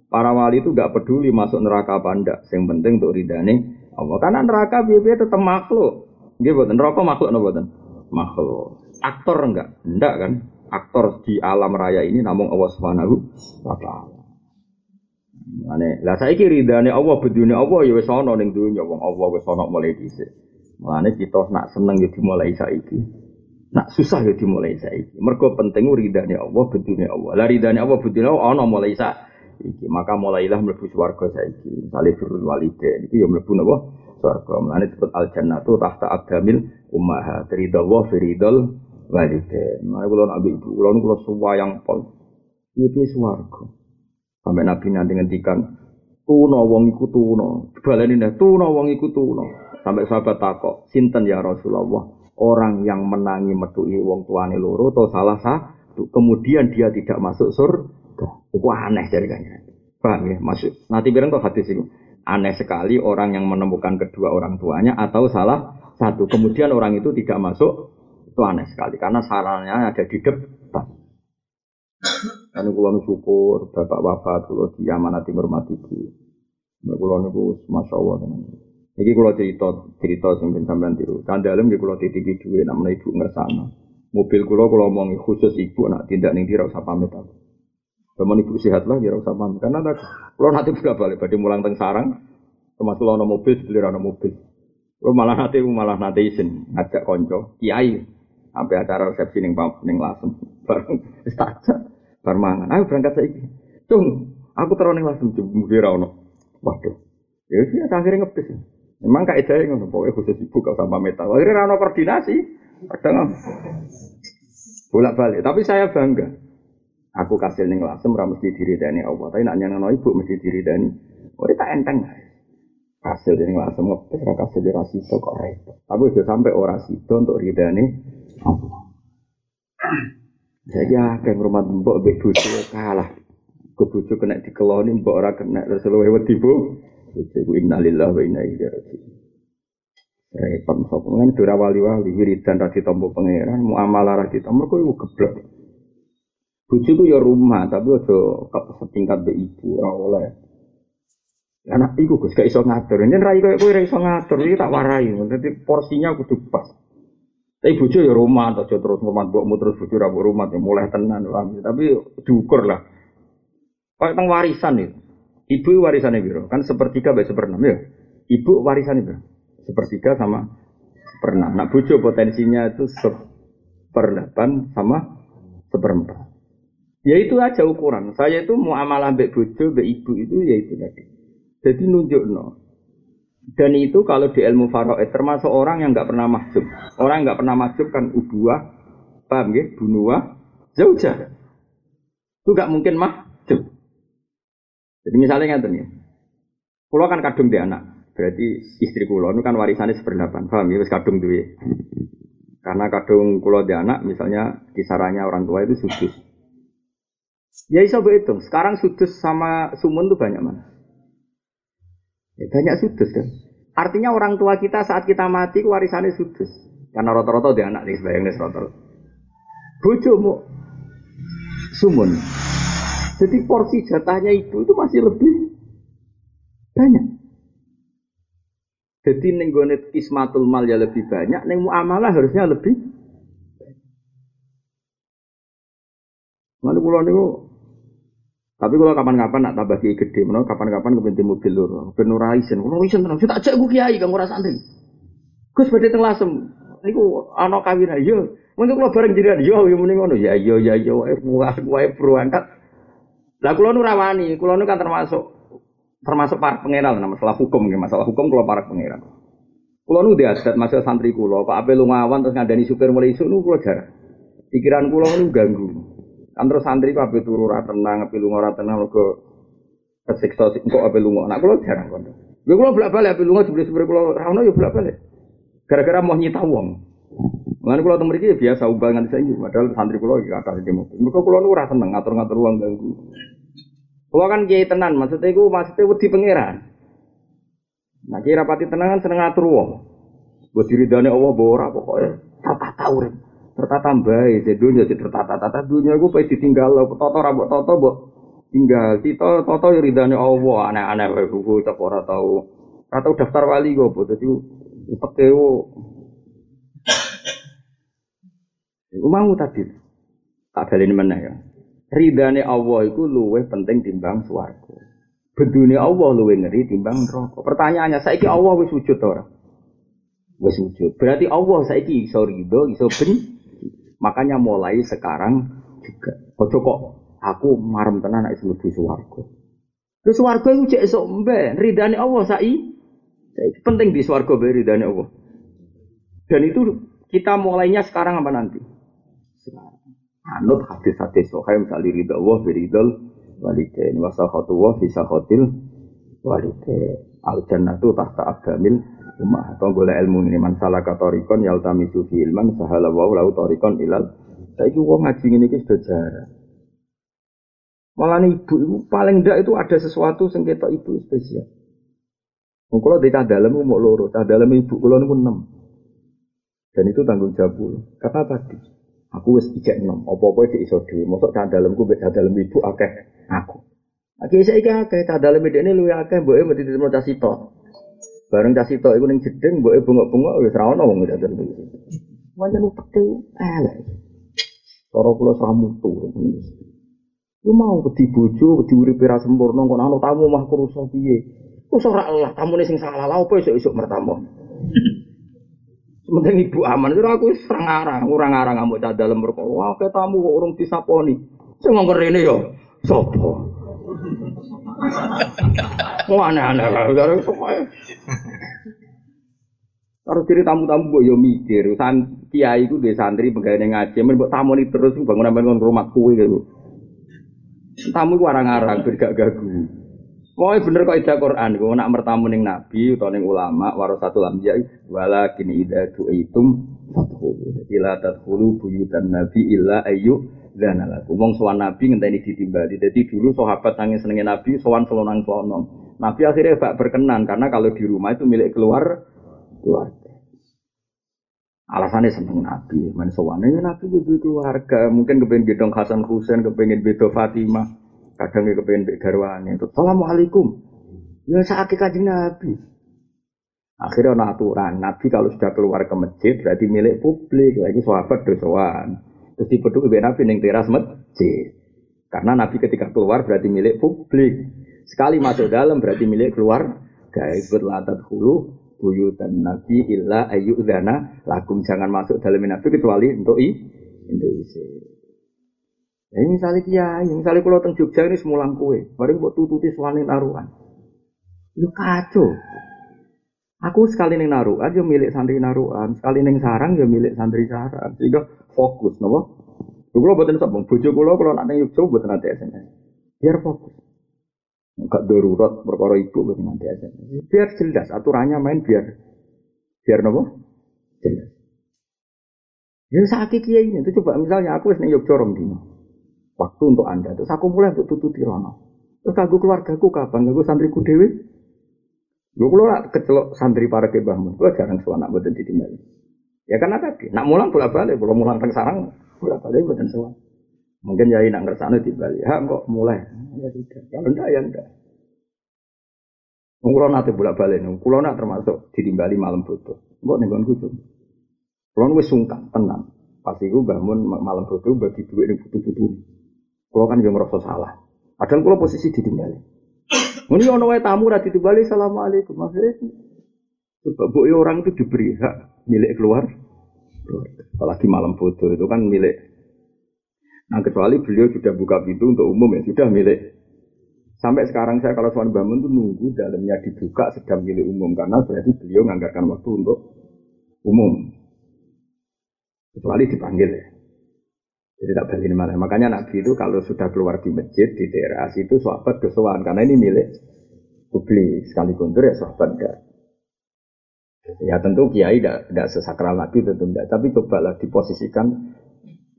Para wali itu gak peduli masuk neraka apa ndak Yang penting untuk ridhane Allah. Karena neraka biaya tetap makhluk. Buatan neraka makhluk buatan Makhluk. Aktor enggak? Enggak kan? Aktor di alam raya ini namun Allah Subhanahu wa taala. Mane, lah saiki ridane Allah bedune Allah ya wis ana ning dunya wong Allah wis ana mulai dhisik. Mulane kita nak seneng ya dimulai saiki. Nak susah ya dimulai saiki. Mergo penting ridane Allah bedune Allah. Lah ridane Allah bedune Allah ana mulai saiki. Maka mulailah mlebu swarga saiki. Misale firul walide iki ya mlebu napa? Swarga. Mulane disebut al jannatu tahta abdamil ummahat. Ridha wa firidul walide. Mana kalau nabi ibu, kalau kalau suwayang pol, iya piye swarga. Sampai nabi nanti ngendikan, tuno wong iku tuno, baleni nih tuno wong iku tuno. Sampai sahabat takok, sinten ya Rasulullah, orang yang menangi medui wong tuane loro atau salah satu, kemudian dia tidak masuk surga. Itu aneh dari. Paham ya? Masuk. Nanti bilang kok hadis itu. Aneh sekali orang yang menemukan kedua orang tuanya atau salah satu. Kemudian orang itu tidak masuk itu aneh sekali karena sarannya ada di depan. Karena kulo syukur bapak wafat kulo diamanati hormati ibu. Kulo niku masya Allah tenan. Iki kulo cerita cerita sing ben sampean tiru. Kandalem nggih kulo titipi duwe nak menawa ibu ngersano. Mobil kulo kulo omong khusus ibu nak tindak ning dira usah pamit aku. Teman ibu sehat lah, kira usah pamit. Karena ada, kalau nanti bolak balik, pada mulang teng sarang, termasuk kalau mobil, beli mobil. Kalau malah nanti malah nanti izin ngajak konco, kiai, sampai acara resepsi ning ning lasem. Bareng. Wis bar mangan. Ayo berangkat saiki. Cung aku terus ning lasem. Jemur ra ono. Waduh. Ya sih akhirnya ngepis memang kak ida ngono. Pokoknya khusus ibu gak sama metal akhirnya ra ono koordinasi. Kadang bolak balik tapi saya bangga. Aku kasih ning lasem ra mesti diridani Allah. Tapi nak nyanyi ibu mesti diridani oh tak enteng hasil langsung ngepes ra kasih di rasito kok repot. Tapi udah sampai orasi itu untuk ridani jadi akeh rumah mbok mbek bojo kalah. Ke bojo kena dikeloni mbok ora kena luwe wedi bu. Iku innalillahi wa inna ilaihi raji'un. Repot sapa kan dora wali-wali wiridan ra ditampa pangeran, muamalah ra ditampa kok iku geblek. Bojoku ya rumah, tapi aja setingkat be ibu oleh. Anak iku Gus gak iso ngatur. Yen ra koyo kowe ra iso ngatur, iki tak warai. Dadi porsinya kudu pas. Tapi bojo ya rumah, atau terus rumah mbokmu terus bojo ra rumah ya mulai tenan lah. Tapi diukur lah. Kalau tentang warisan itu, ibu warisannya biro kan sepertiga baik seperenam ya. Ibu warisannya biro sepertiga sama seperenam. Nah bojo potensinya itu seperdelapan sama seperempat. Ya itu aja ukuran. Saya itu mau amal ambek bojo, ambek ibu itu ya itu tadi. Jadi nunjuk no. Dan itu kalau di ilmu faraid termasuk orang yang nggak pernah mahjub. Orang nggak pernah mahjub kan ubuah, paham ya? Bunuah, zaujah. Itu nggak mungkin mahjub. Jadi misalnya nggak ya. Pulau kan kadung di anak. Berarti istri pulau itu kan warisannya seperdelapan. Paham ya? kadung ya. Karena kadung pulau di anak, misalnya kisarannya orang tua itu sudus. Ya bisa berhitung. Sekarang sudus sama sumun tuh banyak mana? Ya, banyak sudus kan. Artinya orang tua kita saat kita mati warisannya sudus. Karena rata-rata dia anak nih sebayangnya rata-rata. Bojomu sumun. Jadi porsi jatahnya ibu itu masih lebih banyak. Jadi nenggonet kismatul mal ya lebih banyak, neng muamalah harusnya lebih. Mana pulau niku tapi kalau kapan-kapan nak tambah kiai gede, mana kapan-kapan kepenting mobil lur, ben ora isen, ora isen tenang. Kita ajak gue kiai kang ora santri. Gus badhe teng lasem. Niku ana kawin. Iya. Mungkin kalau bareng jiran, yo yo muni ngono. Ya yo ya yo wae wae berangkat. Lah kula nu rawani, kula nu kan termasuk termasuk para pangeran nah masalah hukum masalah hukum kula para pangeran. Kula nu diadat masalah santri kula, Pak Ape lu ngawan terus ngandani supir mulai isuk nu kula jarang. Pikiran kula nu ganggu. Kan terus santri ape turu ora tenang, ape lunga ora tenang mergo kesiksa kok ape lunga. Nak kula jarang kono. Lha kula bolak-balik ape lunga jebule-jebule kula ora ono ya bolak-balik. Gara-gara mau nyita wong. Mulane kula teng mriki ya biasa umbangan saiki, padahal santri kula iki kata di mobil. Mergo kula nu ora seneng ngatur-ngatur wong ganggu. Kula kan kiai tenan, maksudnya iku maksudnya wedi pangeran. Nah, kira pati tenang kan seneng ngatur wong. Buat diri dane Allah bawa ora pokoknya urip tertata di dunia di tertata tata dunia gue pasti tinggal lo toto rambut toto bo tinggal. Kita toto ya ridane Allah aneh-aneh wae buku tak ora tahu atau daftar wali gue bu jadi pekeo Iku mau tadi. Tak dalin mana ya. Ridane Allah itu luwe penting timbang swarga. Bedune Allah luwe ngeri timbang neraka. Pertanyaannya saiki Allah wis wujud ora? Wis wujud. Berarti Allah saiki iso ridho iso ben Makanya mulai sekarang juga. Ojo kok aku marem tenan nek mlebu swarga. Terus swarga iku cek esuk mbe, ridane Allah sai. Penting di swarga be ridane Allah. Dan itu kita mulainya sekarang apa nanti? Sekarang. Anut hadis-hadis sohaim misalnya ridha Allah ridal walidain wa sakhatu fi sakhatil walidain. Al jannatu tahta agamil Umah atau boleh ilmu ini man salah katorikon yaltami sufi ilman sahala wau lau torikon ilal. Itu wong ngaji ini sudah jarang. Malah ibu ibu paling ndak itu ada sesuatu sengketa ibu spesial. Kalau di dalam mau loro, cah dalam ibu kalau nunggu enam. Dan itu tanggung jawab Kata tadi, aku wes ijek enam. Apa-apa di iso. Masuk cah dalamku, cah dalam ibu akeh aku. Akhirnya saya akeh, cah dalam ini lu akeh, boleh mesti ditemu cah sitok. Bareng sitok iku ning jeding mboke bengok-bengok wis ra ono wong dadan iki. Wancen upete elek. Cara kula samutu. Lu mau wedi bojo, wedi uripe ra sempurna kok ana tamu mah kurusa piye. Wis ora Allah, tamune sing salah lha opo esuk-esuk mertamu. Sementing ibu aman, itu aku serang ngarang, kurang ngarang ngamuk dalam perkara. Wah, kayak tamu kok urung disaponi. Saya ngongker ini yo, sopo. Wah aneh-aneh lah, Kalau ciri tamu-tamu gue yo mikir, san kiai itu di santri pegawai ngaji, men tamu ini terus bangun bangun rumah kue gitu. Tamu gue arang-arang, bergak gagu. Mau bener kok ida Quran, gue nak bertamu neng nabi atau neng ulama, satu lamjia, wala kini ida tu itum, jadi la tadkhulu buyutan nabi illa ayu dan alaku. Wong sowan nabi ngenteni ditimbali. Jadi dulu sahabat sange senenge nabi sowan selonang selonong. Nabi akhirnya gak berkenan karena kalau di rumah itu milik keluar keluarga. Alasannya seneng Nabi, main sowannya Nabi itu keluarga. Mungkin kepengen gedong Hasan Husain, kepengen bedo Fatimah, kadang kepengen beda garwane. Assalamualaikum. Ya saat kaji Nabi. Akhirnya ada aturan, Nabi kalau sudah keluar ke masjid berarti milik publik. Lagi sahabat dosoan. Terus dipeduk ibu Nabi neng teras masjid. Karena Nabi ketika keluar berarti milik publik. Sekali masuk dalam berarti milik keluar. Ikut latat hulu buyutan Nabi illa ayyudana lakum jangan masuk dalam Nabi kecuali untuk i untuk isi. Ya misalnya kiai, misalnya kalau teng Jogja ini semulang kue, bareng buat tututi suami naruhan. Lu kacau. Aku sekali neng naruhan, ya milik santri naruhan, sekali neng sarang, ya milik santri sarang. Sehingga fokus, nopo. Kalau buatin sombong, bojo kulo kalau nak neng Jogja buatin nanti SMS. Biar fokus. Enggak darurat perkara ibu buatin nanti SMS. Biar jelas aturannya main biar biar nopo jelas. Ya sakit kiai ini, itu coba misalnya aku neng Jogja rom dino waktu untuk anda. Terus aku mulai untuk tututi rono. Terus aku keluargaku kapan? Aku santriku dewi. Gue keluar kecelok santri para kebamun. Gue jarang suara nak buatin di Bali. Ya karena tadi, nak mulang bolak balik, belum mulang teng sarang, bolak balik buatin suara. Mungkin ya nak ngersano di Bali. Ya kok mulai? Ya tidak. Kalau enggak ya enggak. Kulo nate bolak balik, kulo nak termasuk di Bali malam foto. Mbok nih kucing. Kulo wis sungkan, tenang. Pas iku bangun malam foto bagi duit ini butuh-butuh. Kalau kan yang merasa salah. Padahal kalau posisi di Ini ono wae tamu ra ditimbali assalamualaikum. Maksudnya sebab bu orang itu diberi hak milik keluar. Apalagi malam foto itu kan milik. Nah kecuali beliau sudah buka pintu untuk umum ya sudah milik. Sampai sekarang saya kalau suami bangun tuh nunggu dalamnya dibuka sedang milik umum karena berarti beliau menganggarkan waktu untuk umum. Kecuali dipanggil ya. Jadi tak balik malah. Makanya Nabi itu kalau sudah keluar di masjid di teras itu sahabat kesuwan karena ini milik publik sekali kuntur ya sahabat enggak. Ya tentu kiai tidak tidak sesakral Nabi tentu enggak. Tapi cobalah diposisikan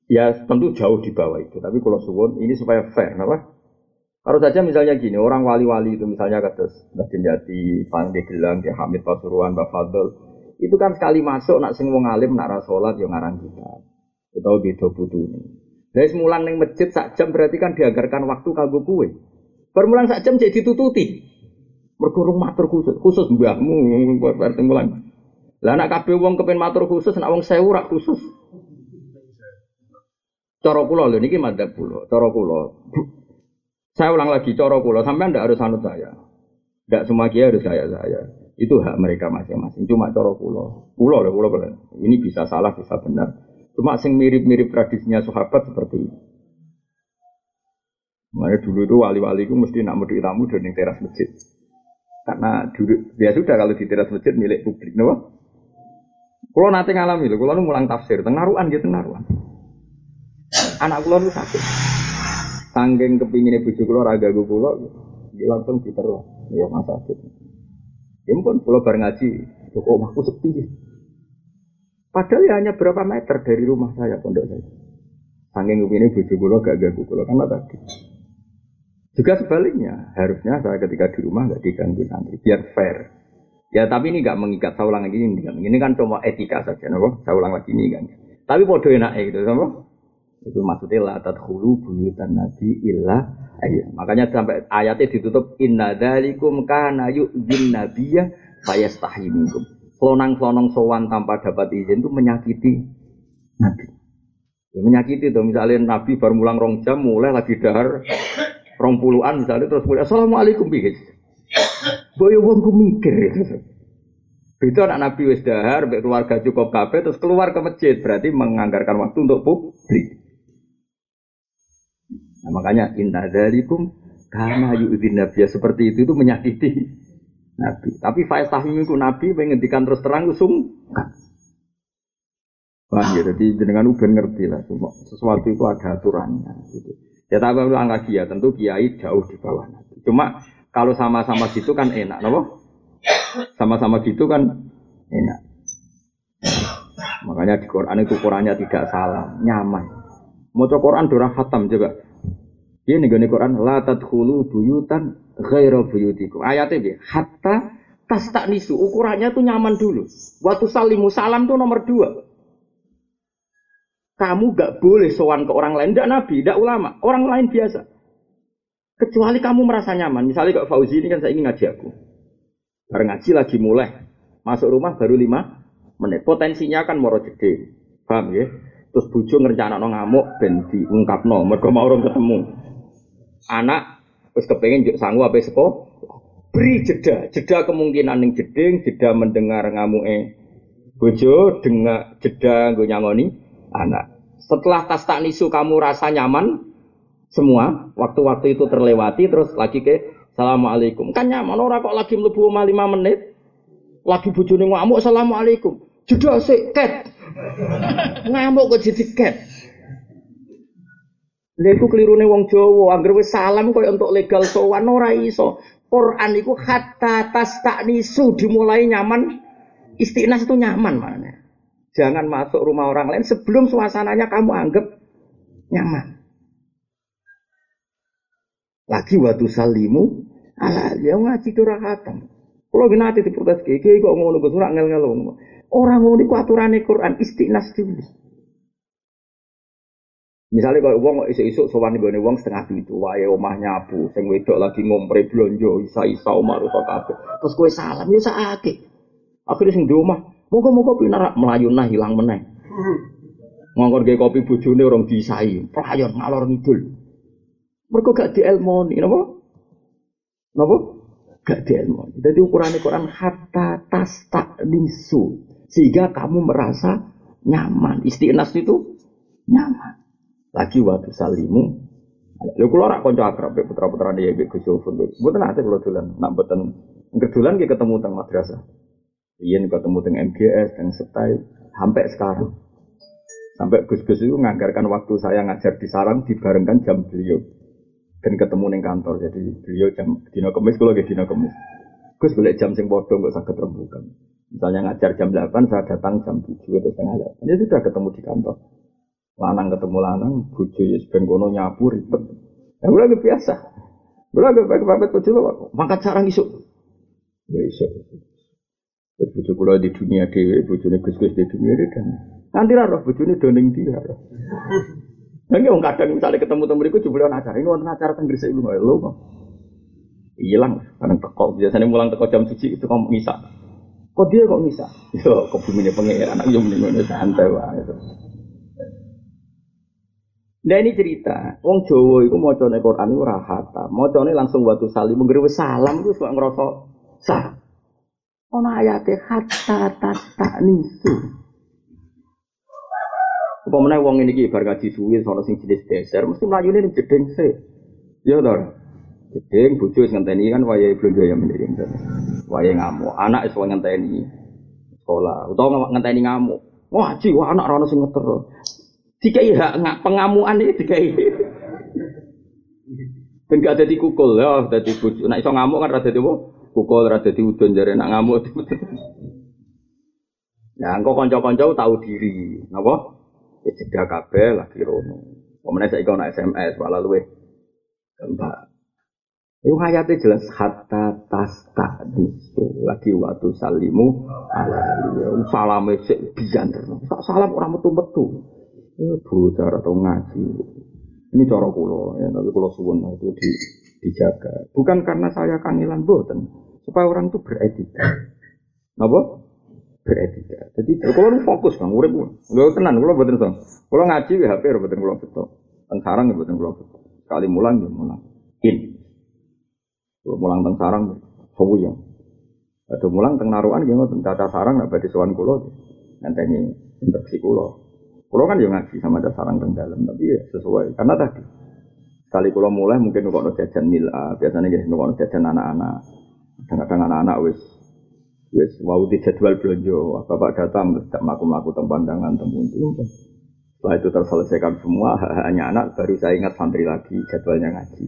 ya tentu jauh di bawah itu. Tapi kalau suwon ini supaya fair, apa? Harus saja misalnya gini, orang wali-wali itu misalnya kata Mbak Jati, Pak Gelang, Ki Hamid Pasuruan, Mbak Fadl, itu kan sekali masuk nak sing wong alim nak rasolat yang ngarang kita. Utawa beda putune. Dari semulang neng masjid sak jam berarti kan diagarkan waktu kanggo kue. Permulang sak jam jadi tututi. Mergo matur khusus, khusus mbahmu buat berarti mulang. Lah anak kabeh wong kepen matur khusus, nak wong sewu rak khusus. Cara kula lho niki madzhab kula, cara kula. Saya ulang lagi cara kula, sampean ndak harus anut saya. Ndak semua kiai harus saya saya. Itu hak mereka masing-masing. Cuma cara kula. Kula lho kula Ini bisa salah, bisa benar. Cuma sing mirip-mirip tradisinya sahabat seperti ini. Makanya dulu itu wali-wali itu mesti nak medhi tamu dan teras masjid. Karena dulu ya sudah kalau di teras masjid milik publik, no? Kalau nanti ngalami loh, kalau mulang tafsir, tengaruan gitu tengaruan. Anak kulo nu sakit. Sanggeng ibu kulo raga gue kulo, dia langsung diterus, ya masa sakit. Ya pun kulo bareng ngaji, kok aku sepi. Padahal ya hanya berapa meter dari rumah saya pondok saya. Sangking ini bujuk kulo gak ganggu kulo karena tadi. Juga sebaliknya, harusnya saya ketika di rumah gak diganggu santri, biar fair. Ya tapi ini gak mengikat, saya ulang lagi ini, ini kan cuma etika saja, nopo. Saya ulang lagi ini kan. Tapi bodoh enak gitu, nopo. Itu maksudnya la tadkhulu buyutan nabi illa ayo. Makanya sampai ayatnya ditutup inna dzalikum kana yu'dzin nabiyya fayastahi minkum selonang-selonong sowan tanpa dapat izin itu menyakiti Nabi. Ya, menyakiti tuh misalnya Nabi baru mulang rong jam mulai lagi dahar rong puluhan misalnya terus mulai assalamualaikum bihis. Boyo wong ku mikir. Itu anak Nabi wis dahar, keluarga cukup kafe terus keluar ke masjid berarti menganggarkan waktu untuk publik. Nah, makanya inna dzalikum karena yu'dzin nabiya seperti itu itu menyakiti Nabi. Tapi faiz tahmim itu Nabi menghentikan terus terang usung. Wah, ya, jadi jenengan uben ngerti lah, semua sesuatu itu ada aturannya. Gitu. Ya tapi ulang lagi ya, tentu kiai jauh di bawah Nabi. Cuma kalau sama-sama gitu kan enak, nopo? Sama-sama gitu kan enak. Makanya di Quran itu Qurannya tidak salah, nyaman. Mau Quran durah khatam coba. Ini nih Quran, la tadkhulu buyutan ghairu buyutikum. Ayatnya dia, hatta tas tak nisu. Ukurannya tuh nyaman dulu. Waktu salimu salam tuh nomor dua. Kamu gak boleh sowan ke orang lain, tidak nabi, tidak ulama, orang lain biasa. Kecuali kamu merasa nyaman. Misalnya kok Fauzi ini kan saya ingin ngaji aku. Bareng ngaji lagi mulai. Masuk rumah baru lima menit. Potensinya kan moro gede. Paham ya? Terus bujo ngerencana no ngamuk dan diungkap no. Mereka mau orang ketemu. Anak wis kepengin juk sangu apa seko? Beri jeda. Jeda kemungkinan ning jeding jeda mendengar ngamuke bojo dengar jeda nggo nyangoni anak. Setelah tas tak nisu kamu rasa nyaman? Semua. Waktu-waktu itu terlewati terus lagi ke assalamualaikum. Kan nyaman orang kok lagi mlebu omah 5 menit. Lagi bojone ngamuk assalamualaikum. Jeda sik ket. Ngamuk kok jadi ket Lha iku kelirune wong Jawa, anggere wis salam koyo untuk legal sowan ora iso. Quran tas tak nisu dimulai nyaman istiqnas itu nyaman maknanya. Jangan masuk rumah orang lain sebelum suasananya kamu anggap nyaman. Lagi waktu salimu, ala dia ngaji itu rahatan. Kalau gini hati diprotes kayak kok ngono gue surat ngel ngel Orang ngono itu aturan Quran istiqnas dulu. Misalnya kalau uang isu-isu sowan gue uang setengah itu, wae omah nyapu, sing wedok lagi ngompre blonjo, isa isa omah rusak kabeh. Terus gue salam, ya sakit. Akhirnya sing di omah, moga-moga pinarak melayu nah hilang meneng. Ngongkon gaya kopi bojone orang disai, pelayon ngalor ngidul. Mereka gak dielmoni, napa? Napa? Gak dielmoni. Jadi ukuran Quran hatta tas tak nisu, sehingga kamu merasa nyaman. Istiqnas itu nyaman. Lagi waktu salimu, Lha kula ora kanca akrab putra-putrane ya Gus Yofun. Mboten ate kula dolan, nak mboten kedulan ketemu teng madrasah. Iya ketemu dengan MGS dan setai sampai sekarang. Sampai Gus-Gus itu menganggarkan waktu saya ngajar di sarang dibarengkan jam beliau dan ketemu neng kantor. Jadi beliau jam dino kemis kalau dino kemis. Gus boleh jam sing bodoh nggak usah keterbukan. Misalnya ngajar jam 8, saya datang jam 7 atau setengah 8. Ya sudah ketemu di kantor. Lanang ketemu lanang, bojo ya ben nyapu ribet. Ya lagi biasa. Mulai lagi pamit bojo mangkat sarang isuk. Ya isuk. Jadi bojo kula di dunia dhewe, bojone Gus-gus di dunia dhewe. Nanti lah roh bojone doning dia. Nah, wong kadang misalnya ketemu temen iku jebule acara, ini wonten acara teng Gresik iku lho. Hilang, kadang teko, biasanya mulang teko jam 1 itu kok ngisa. Kok dia kok ngisa? Yo, kok bumine pangeran, aku yo mending santai itu. Nah ini cerita, wong Jawa itu mau coba Quran itu rahata, mau coba langsung waktu salim, menggiri salam itu suka ngerasa sah. Ono ayate hatta tata nisu. Apa meneh wong ini iki bar ngaji suwi sono sing jenis deser mesti mlayune ning jeding se. Ya to. Jeding bojo wis ngenteni kan wayahe blonjo ya mending. Wayahe ngamuk, anak wis ngenteni sekolah utawa ngenteni ngamuk. Wah, ci, wah anak rono sing ngeter. Dikai hak ngak pengamuan iki dikai. Ben gak dadi kukul ya, dadi bojo. Nek iso ngamuk kan ra dadi apa? Kukul ra dadi udon jare nak ngamuk. Nah, engkau konco-konco tahu diri, napa? Ya jeda kabeh lagi rono. Pemene saiki ana SMS malah luwe gambar. Itu hayatnya jelas hatta tas tak lagi waktu salimu ala salam sik terus. Salam orang metu Eh bocah atau ngaji. Ini cara kulo ya, tapi kulo suwun itu di, dijaga. Bukan karena saya kangelan boten, supaya orang itu beretika. Napa? beretika. Jadi kalau fokus bang, urip lo tenan, kalau buatin song. Kalau ngaji ya HP buatin kalau betul. Teng sarang buatin kalau betul. Sekali mulang ya mulang. In. Kalau mulang teng sarang, sawu ya. Atau mulang teng naruhan gitu, teng tata sarang nggak berarti sowan kulo. Nanti instruksi kulo. Kulo kan yang ngaji sama tata sarang teng dalam, tapi ya sesuai. Karena tadi sekali kulo mulai mungkin nukok jajan mila, biasanya jadi nukok jajan anak-anak. Kadang-kadang anak-anak wis Wes mau di jadwal belanja, bapak datang tidak maku maku tempandangan tempundi. Setelah itu terselesaikan semua, hanya anak baru saya ingat santri lagi jadwalnya ngaji.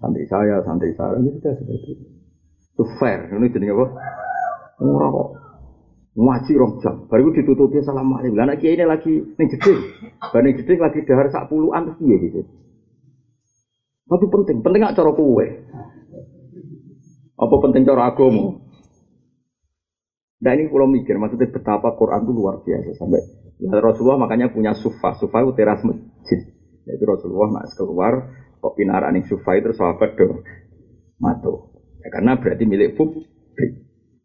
Santri saya, santri saya, ini sudah seperti itu. Itu fair, ini jadi apa? Murah kok. Ngaji roh jam, baru itu ditutupi assalamualaikum. Anak kiai ini lagi nih jeding, bani jeding lagi dahar sak puluhan terus gitu. Tapi penting, penting gak cara kue. Apa penting cara agama? Nah ini kalau mikir, maksudnya betapa Quran itu luar biasa sampai Rasulullah makanya punya sufa, sufa itu teras masjid. Jadi Rasulullah nak keluar kok pinaran sufa itu sahabat do mato. Ya, karena berarti milik publik.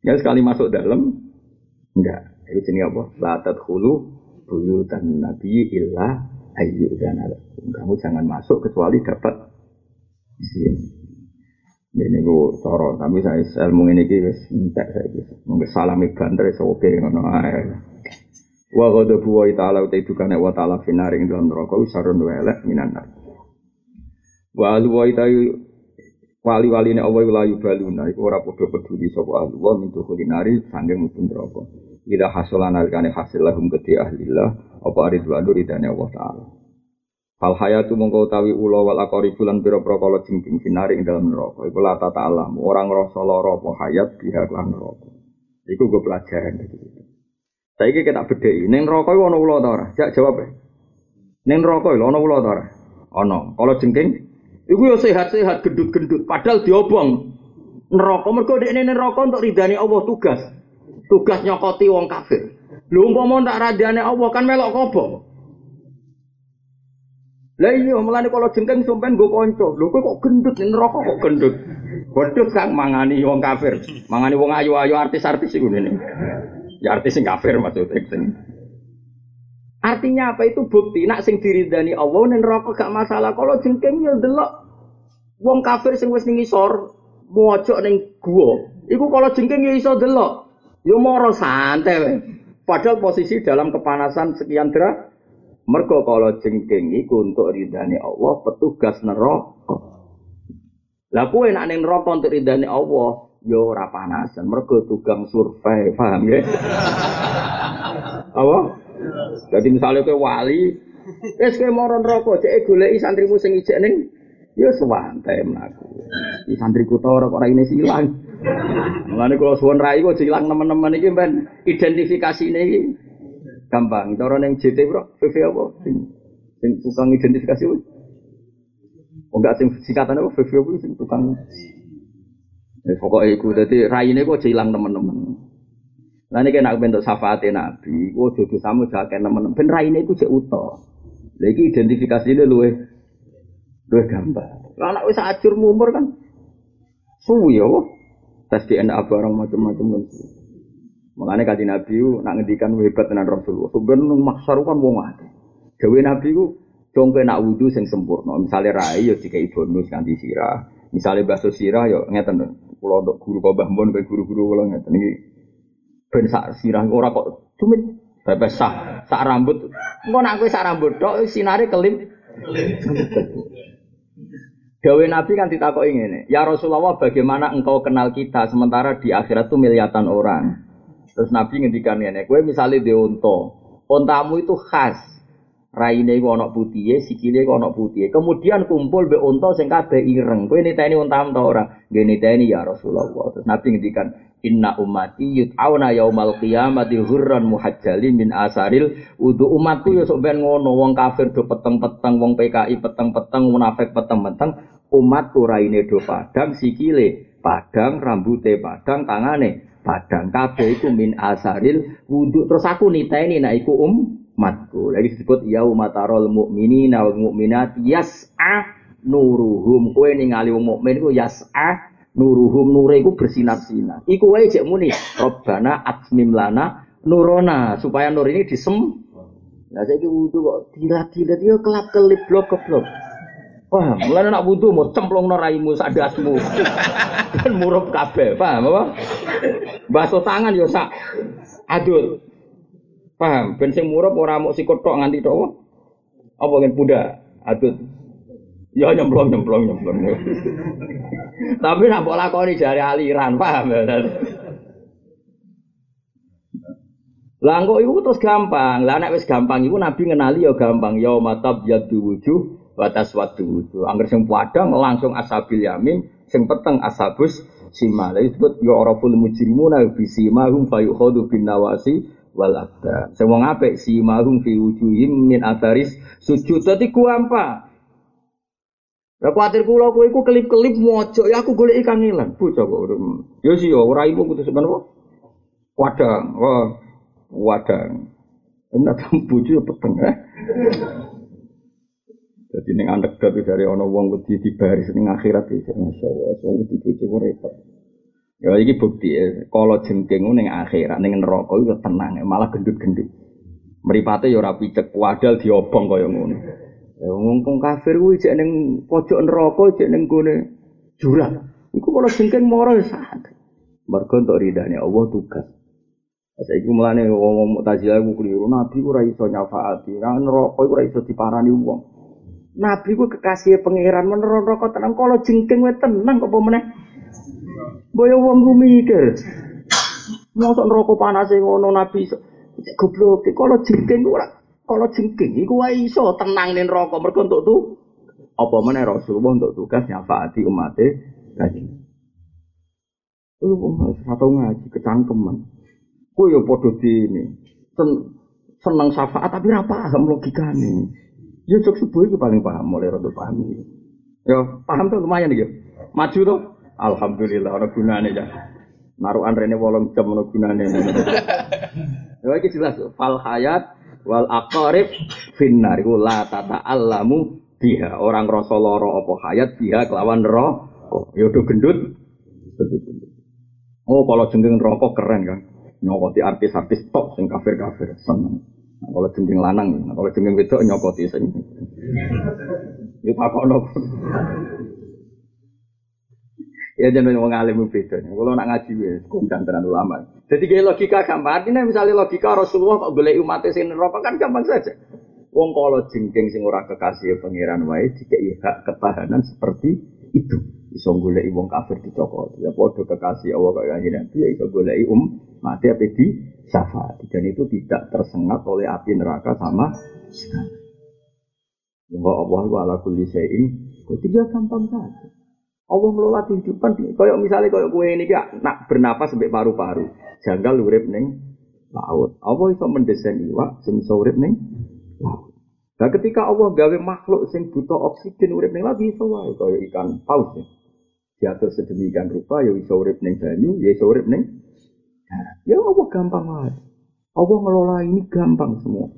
Ya sekali masuk dalam enggak. Itu jenis apa? La tadkhulu buyutan nabi illa ayu dan Kamu jangan masuk kecuali dapat Ini gue coro, tapi saya ilmu ini wis entek saya ki. Mungkin salami banter oke ngono ae. Wa qad buwa ta'ala uta itu kana wa ta'ala finari ing dalam wis sarun welek minan nar. Wa alu wa itayu wali-wali ini Allah la yubaluna iku ora padha peduli sapa ahli wa min dukhulin sangge mutun neraka. Ila hasulan alkane hasil lahum gede ahlillah apa ridwanu ridane Allah taala. Fal hayatu mongko utawi ula wal akori bulan pira-pira kala jingking finari ing dalam neraka. Iku la tata alam, ora ngrasa lara apa hayat biha lan neraka. Iku gue pelajaran gitu. Saiki kita bedheki, ning neraka iku ana ula ta ora? Jak jawab e. Ning neraka lho ana ula ta ora? Ana. Kala iku yo sehat-sehat gendut-gendut padahal diobong. Neraka mergo dekne neraka untuk ridani Allah tugas. Tugas nyokoti wong kafir. Lho umpama tak radane Allah kan melok kobong. Lah iya mulane kalau jengking sampean nggo kanca. Lho kowe kok gendut ning neraka kok gendut. Gendut kang mangani wong kafir. Mangani wong ayu-ayu artis-artis iku ngene. Ya artis sing kafir maksudnya. Artinya apa itu bukti nak sing diridani Allah ning neraka gak masalah. Kalau jengking ya delok wong kafir sing wis ning isor mojok ning gua. Iku kalau jengking ya iso delok. Yo moro santai Padahal posisi dalam kepanasan sekian derajat Mergo kalau jengking iku untuk ridhani Allah, petugas neraka. Lah kowe nek ning neraka untuk ridhani Allah, yo ora panasan. Mergo tukang survei, paham ya? Apa? Jadi misalnya kowe wali, wis kowe moro neraka, cek goleki santrimu sing ijek ning yo sewantai mlaku. Di santriku ta ora kok raine silang. Mulane kula suwun rai kok silang teman-teman iki ben identifikasine iki Gampang. Cara neng JT bro, VV apa? Sing, sing tukang identifikasi apa? Oh enggak sing singkatan apa? VV apa? Sing tukang. Ya, pokoknya itu, jadi raine kok hilang teman-teman. Nah ini kena bentuk syafaat Nabi, kok jodoh sama jaga teman-teman. Ben raine itu cek. Lagi identifikasi luwe, luwe gambar. Kalau anak wis acur mumur kan, suwi ya, tes DNA barang macam-macam kan. Mengenai kaji Nabi nak ngendikan hebat dengan Rasulullah. Sebenarnya maksar kan wong ate. Dewi Nabi ku congke nak wudhu sing sempurna. Misalnya rai yo jika bonus nganti sirah. Misalnya bakso sirah yo ngeten. Kalau untuk guru kau bahmon kayak guru-guru kalau ngeten ini ben sak sirah ora kok cuma bebas sak sak rambut. Engko nak kowe sak rambut tok sinare kelip. Dawe Nabi kan ditakoki ngene, "Ya Rasulullah, bagaimana engkau kenal kita sementara di akhirat itu miliatan orang?" Terus Nabi ngendikan ngene, kowe misale di unta, untamu itu khas. Raine iku ana putih, sikile iku ana putih. Kemudian kumpul be unta sing kabeh ireng. Kowe niteni untamu ta ora? Nggih niteni ya Rasulullah. Terus Nabi ngendikan, Inna ummati yut'auna yaumal qiyamati hurran muhajjali min asaril udu umatku ya sok ben ngono wong kafir do peteng-peteng wong PKI peteng-peteng munafik peteng-peteng. Umatku raine do padang sikile padang rambute padang tangane padang kabeh iku min asaril wudhu terus aku niteni nek iku umatku. Lagi disebut yaumatarol mukminina wal mukminat yas'a nuruhum. Kowe ningali wong mukmin iku yas'a nuruhum nure iku bersinar-sinar iku wae jek muni robbana atmim lana nurona supaya nur ini disem Nah, saya wudhu kok tidak-tidak dia kelap kelip blok blok. Wah, mulai nak wudhu mau cemplong noraimu sadasmu dan murup kabeh, paham apa? Baso tangan yo sak adul, paham? Ben sing murup ora mau sikut tok nganti tok apa kan budak adul. Ya nyemplong nyemplong nyemplong. Tapi nak mbok lakoni jari aliran, paham ya? Lah kok iku terus gampang. Lah nek wis gampang iku Nabi ngenali ya gampang. Ya matab yadu wujuh batas waktu itu. Angger sing padang langsung asabil yamin, sing peteng asabus sima. Lalu disebut ya oraful mujrimuna bi simahum fayukhadu bin nawasi wal abda. Sing wong apik simahum fi wujuhim min ataris sujud. Dadi gampang. Lah kuatir kula kowe iku kelip-kelip mojo ya aku golek ikan ngilang. Bocah kok. Ya sih ya ora ibu kudu sebenarnya. Wadang, wah, wadang. Enak bojo ya peteng eh. Jadi ini anak dari ono wong wedi di baris ning akhirat iki masya Allah, wong wedi bojo repot. Ya iki bukti ya, kalau jengking ning akhirat ning neraka itu tenang, malah gendut-gendut. Meripate ya ora picek, wadal diobong kaya ngono. Ya ngomong kafir kuwi cek ning pojok neraka cek ning gone jurang. Iku kalau jengking moro ya sak. Mergo untuk ridane Allah tugas. Saiki mulane wong Mu'tazilah iku keliru, nabi ora iso nyafaati, nang neraka iku ora iso diparani wong. Nabi ku kekasih pangeran men neraka tenang kalau jengking wae tenang apa meneh. Boyo wong ku mikir. Mosok neraka panase ngono nabi goblok kalau jengking ora kalau jengking iku wae iso tenang ning neraka mergo untuk tuh apa meneh Rasulullah untuk tugas nyafaati umate kaji. Lu wong satu ngaji kecangkeman. Ku yo padha dene. Sen, seneng syafaat tapi ora paham logikane. Ya cok subuh iki paling paham mulai rada paham. Ya paham tuh lumayan iki. Maju tuh. Alhamdulillah ana gunane ya. Naruhan rene wolong jam ana gunane. Ya iki jelas fal hayat wal aqarib finnar iku la tata'allamu biha. Orang rasa lara apa hayat biha kelawan neraka. Ya udah gendut. Oh, kalau jengking rokok keren kan. Nyokoti artis-artis top sing kafir-kafir seneng. Nah, kalau jengking lanang, nah, kalau jengking wedok nyokoti sing. Ya takono. Ya jangan wong alim beda. Kalau nak ngaji wis kondang ulama. Jadi kayak logika gampang. Artinya misalnya logika Rasulullah kok golek umat sing neraka kan gampang saja. Wong kalau jengking sing ora kekasih pangeran wae dikei hak ketahanan seperti itu. Iso golek wong kafir dicokot. Ya padha kekasih Allah kaya kanjeng Nabi ya iso golek um mati apa di syafaat. Dan itu tidak tersengat oleh api neraka sama sekali. Wa Allah wa ala kulli syai'in Ketiga gampang saja. Allah ngelola kehidupan kayak misalnya kayak gue ini gak nak bernapas sampai paru-paru. Janggal urip ning laut. Allah iso mendesain iwak sing iso urip laut. Nah ketika Allah gawe makhluk sing butuh oksigen urip ning laut iso wae kaya ikan paus ya. Diatur sedemikian rupa ya iso urip ning banyu, ya iso urip ning darat. Ya Allah gampang wae. Allah ngelola ini gampang semua.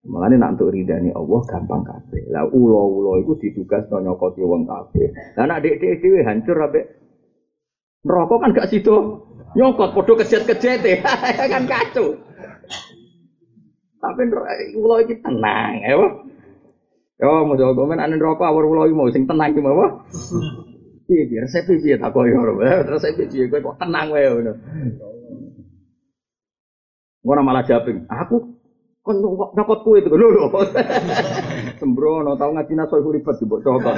Makanya nak untuk ridani Allah gampang kabeh. Lah ulo-ulo itu ditugas nyokoti wong kabeh. Lah nak dek dhewe hancur abe. Neraka kan gak situ. Nyokot podo kejet-kejet kan kacau. Tapi ulo iki tenang, ya. Yo mau jawab komen ane neraka awar ulo iki mau sing tenang ki apa? Piye piye resep piye tak koyo ora. Resep piye kowe kok tenang wae ngono. Ngono malah japing. Aku kon nyokot kue itu lho lho. Sembrono tau ngaji naso iku ribet mbok coba.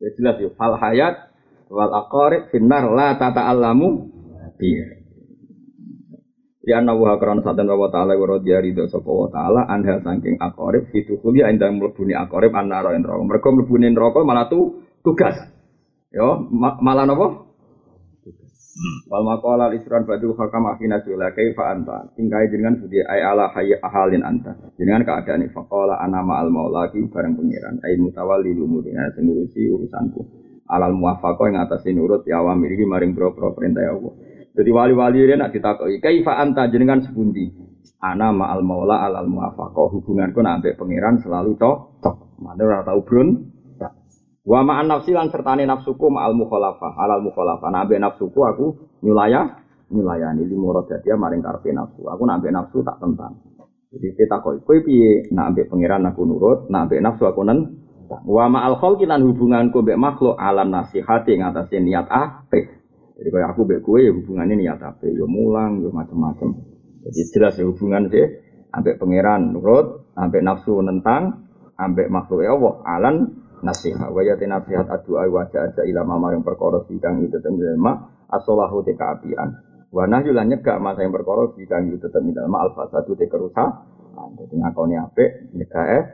Ya jelas yo fal hayat wal aqarib finnar la tata'allamu biya. Ya anna wa karon satan wa ta'ala wa radhiya ridho sapa wa ta'ala anha saking aqarib fitu kuwi endang mlebune aqarib annara en neraka. Mergo mlebune neraka malah tu tugas. Yo malah napa? Wal maqala al isran badu hakam akhina sula kaifa anta. Tingkai dengan budi ay ala hayya ahalin anta. Dengan keadaan faqala ana ma'al maula ki bareng pengiran ay mutawalli umurina sing ngurusi urusanku. Alal muwafaqah yang atas nurut ya wa miriki maring boro-boro perintah ya Allah. Jadi wali-wali ini nak ditakoki kaifa anta jenengan sepundi. Ana ma'al maula alal muwafaqah hubunganku nak ambek pengiran selalu cocok. Mana ora tau brun Wa ma'an nafsi lan sertane nafsuku ma'al mukhalafah, alal mukhalafah. Nabe nafsuku aku nyulaya nyulayani li muradatiya maring karepe nafsu. Aku nak nafsu tak tentang. Jadi kita kok kowe piye nak ambek pangeran aku nurut, nak ambek nafsu aku nen. Wa ma'al khalqi lan hubunganku mbek makhluk ala nasihati ngatasé niat apik. Jadi kayak aku mbek kowe ya hubungannya niat apik, ya mulang, ya macam-macam. Jadi jelas ya hubungan sih ambek pangeran nurut, ambek nafsu nentang, ambek makhluk ya Allah alan nasihat wa yati nasihat adua wa ja'a ila mamaring perkara kang itu temilma asolahu te kaapian wa nahyu lan nyegah masa yang perkara kang itu temilma al fasadu te kerusakan. Dadi ngakoni apik nyegah eh.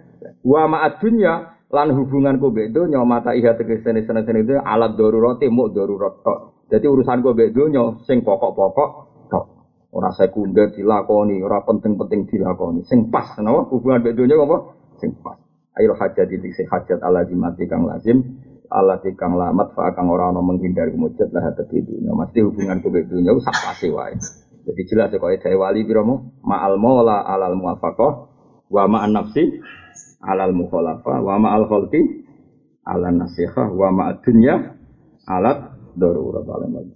Wa ma dunya lan hubunganku mbek donya mata iha tegesene seneng itu alat darurate muk darurat tok. Dadi urusanku mbek donya sing pokok-pokok tok. Ora sekunder dilakoni ora penting-penting dilakoni. Sing pas napa? Hubungan mbek donya apa? Sing pas Ayo hajat di sing hajat ala mati kang lazim ala kang lamat fa kang ora ana menghindari mujud lah hati dunia. Mesti hubungan kowe dunia sak pasti wae. Jadi jelas ya kaya saya wali biromo ma'al maula alal muwafaqah wa ma'an nafsi alal mukhalafa wa ma'al khalqi ala nasihah wa ma'ad dunya alat darurat alam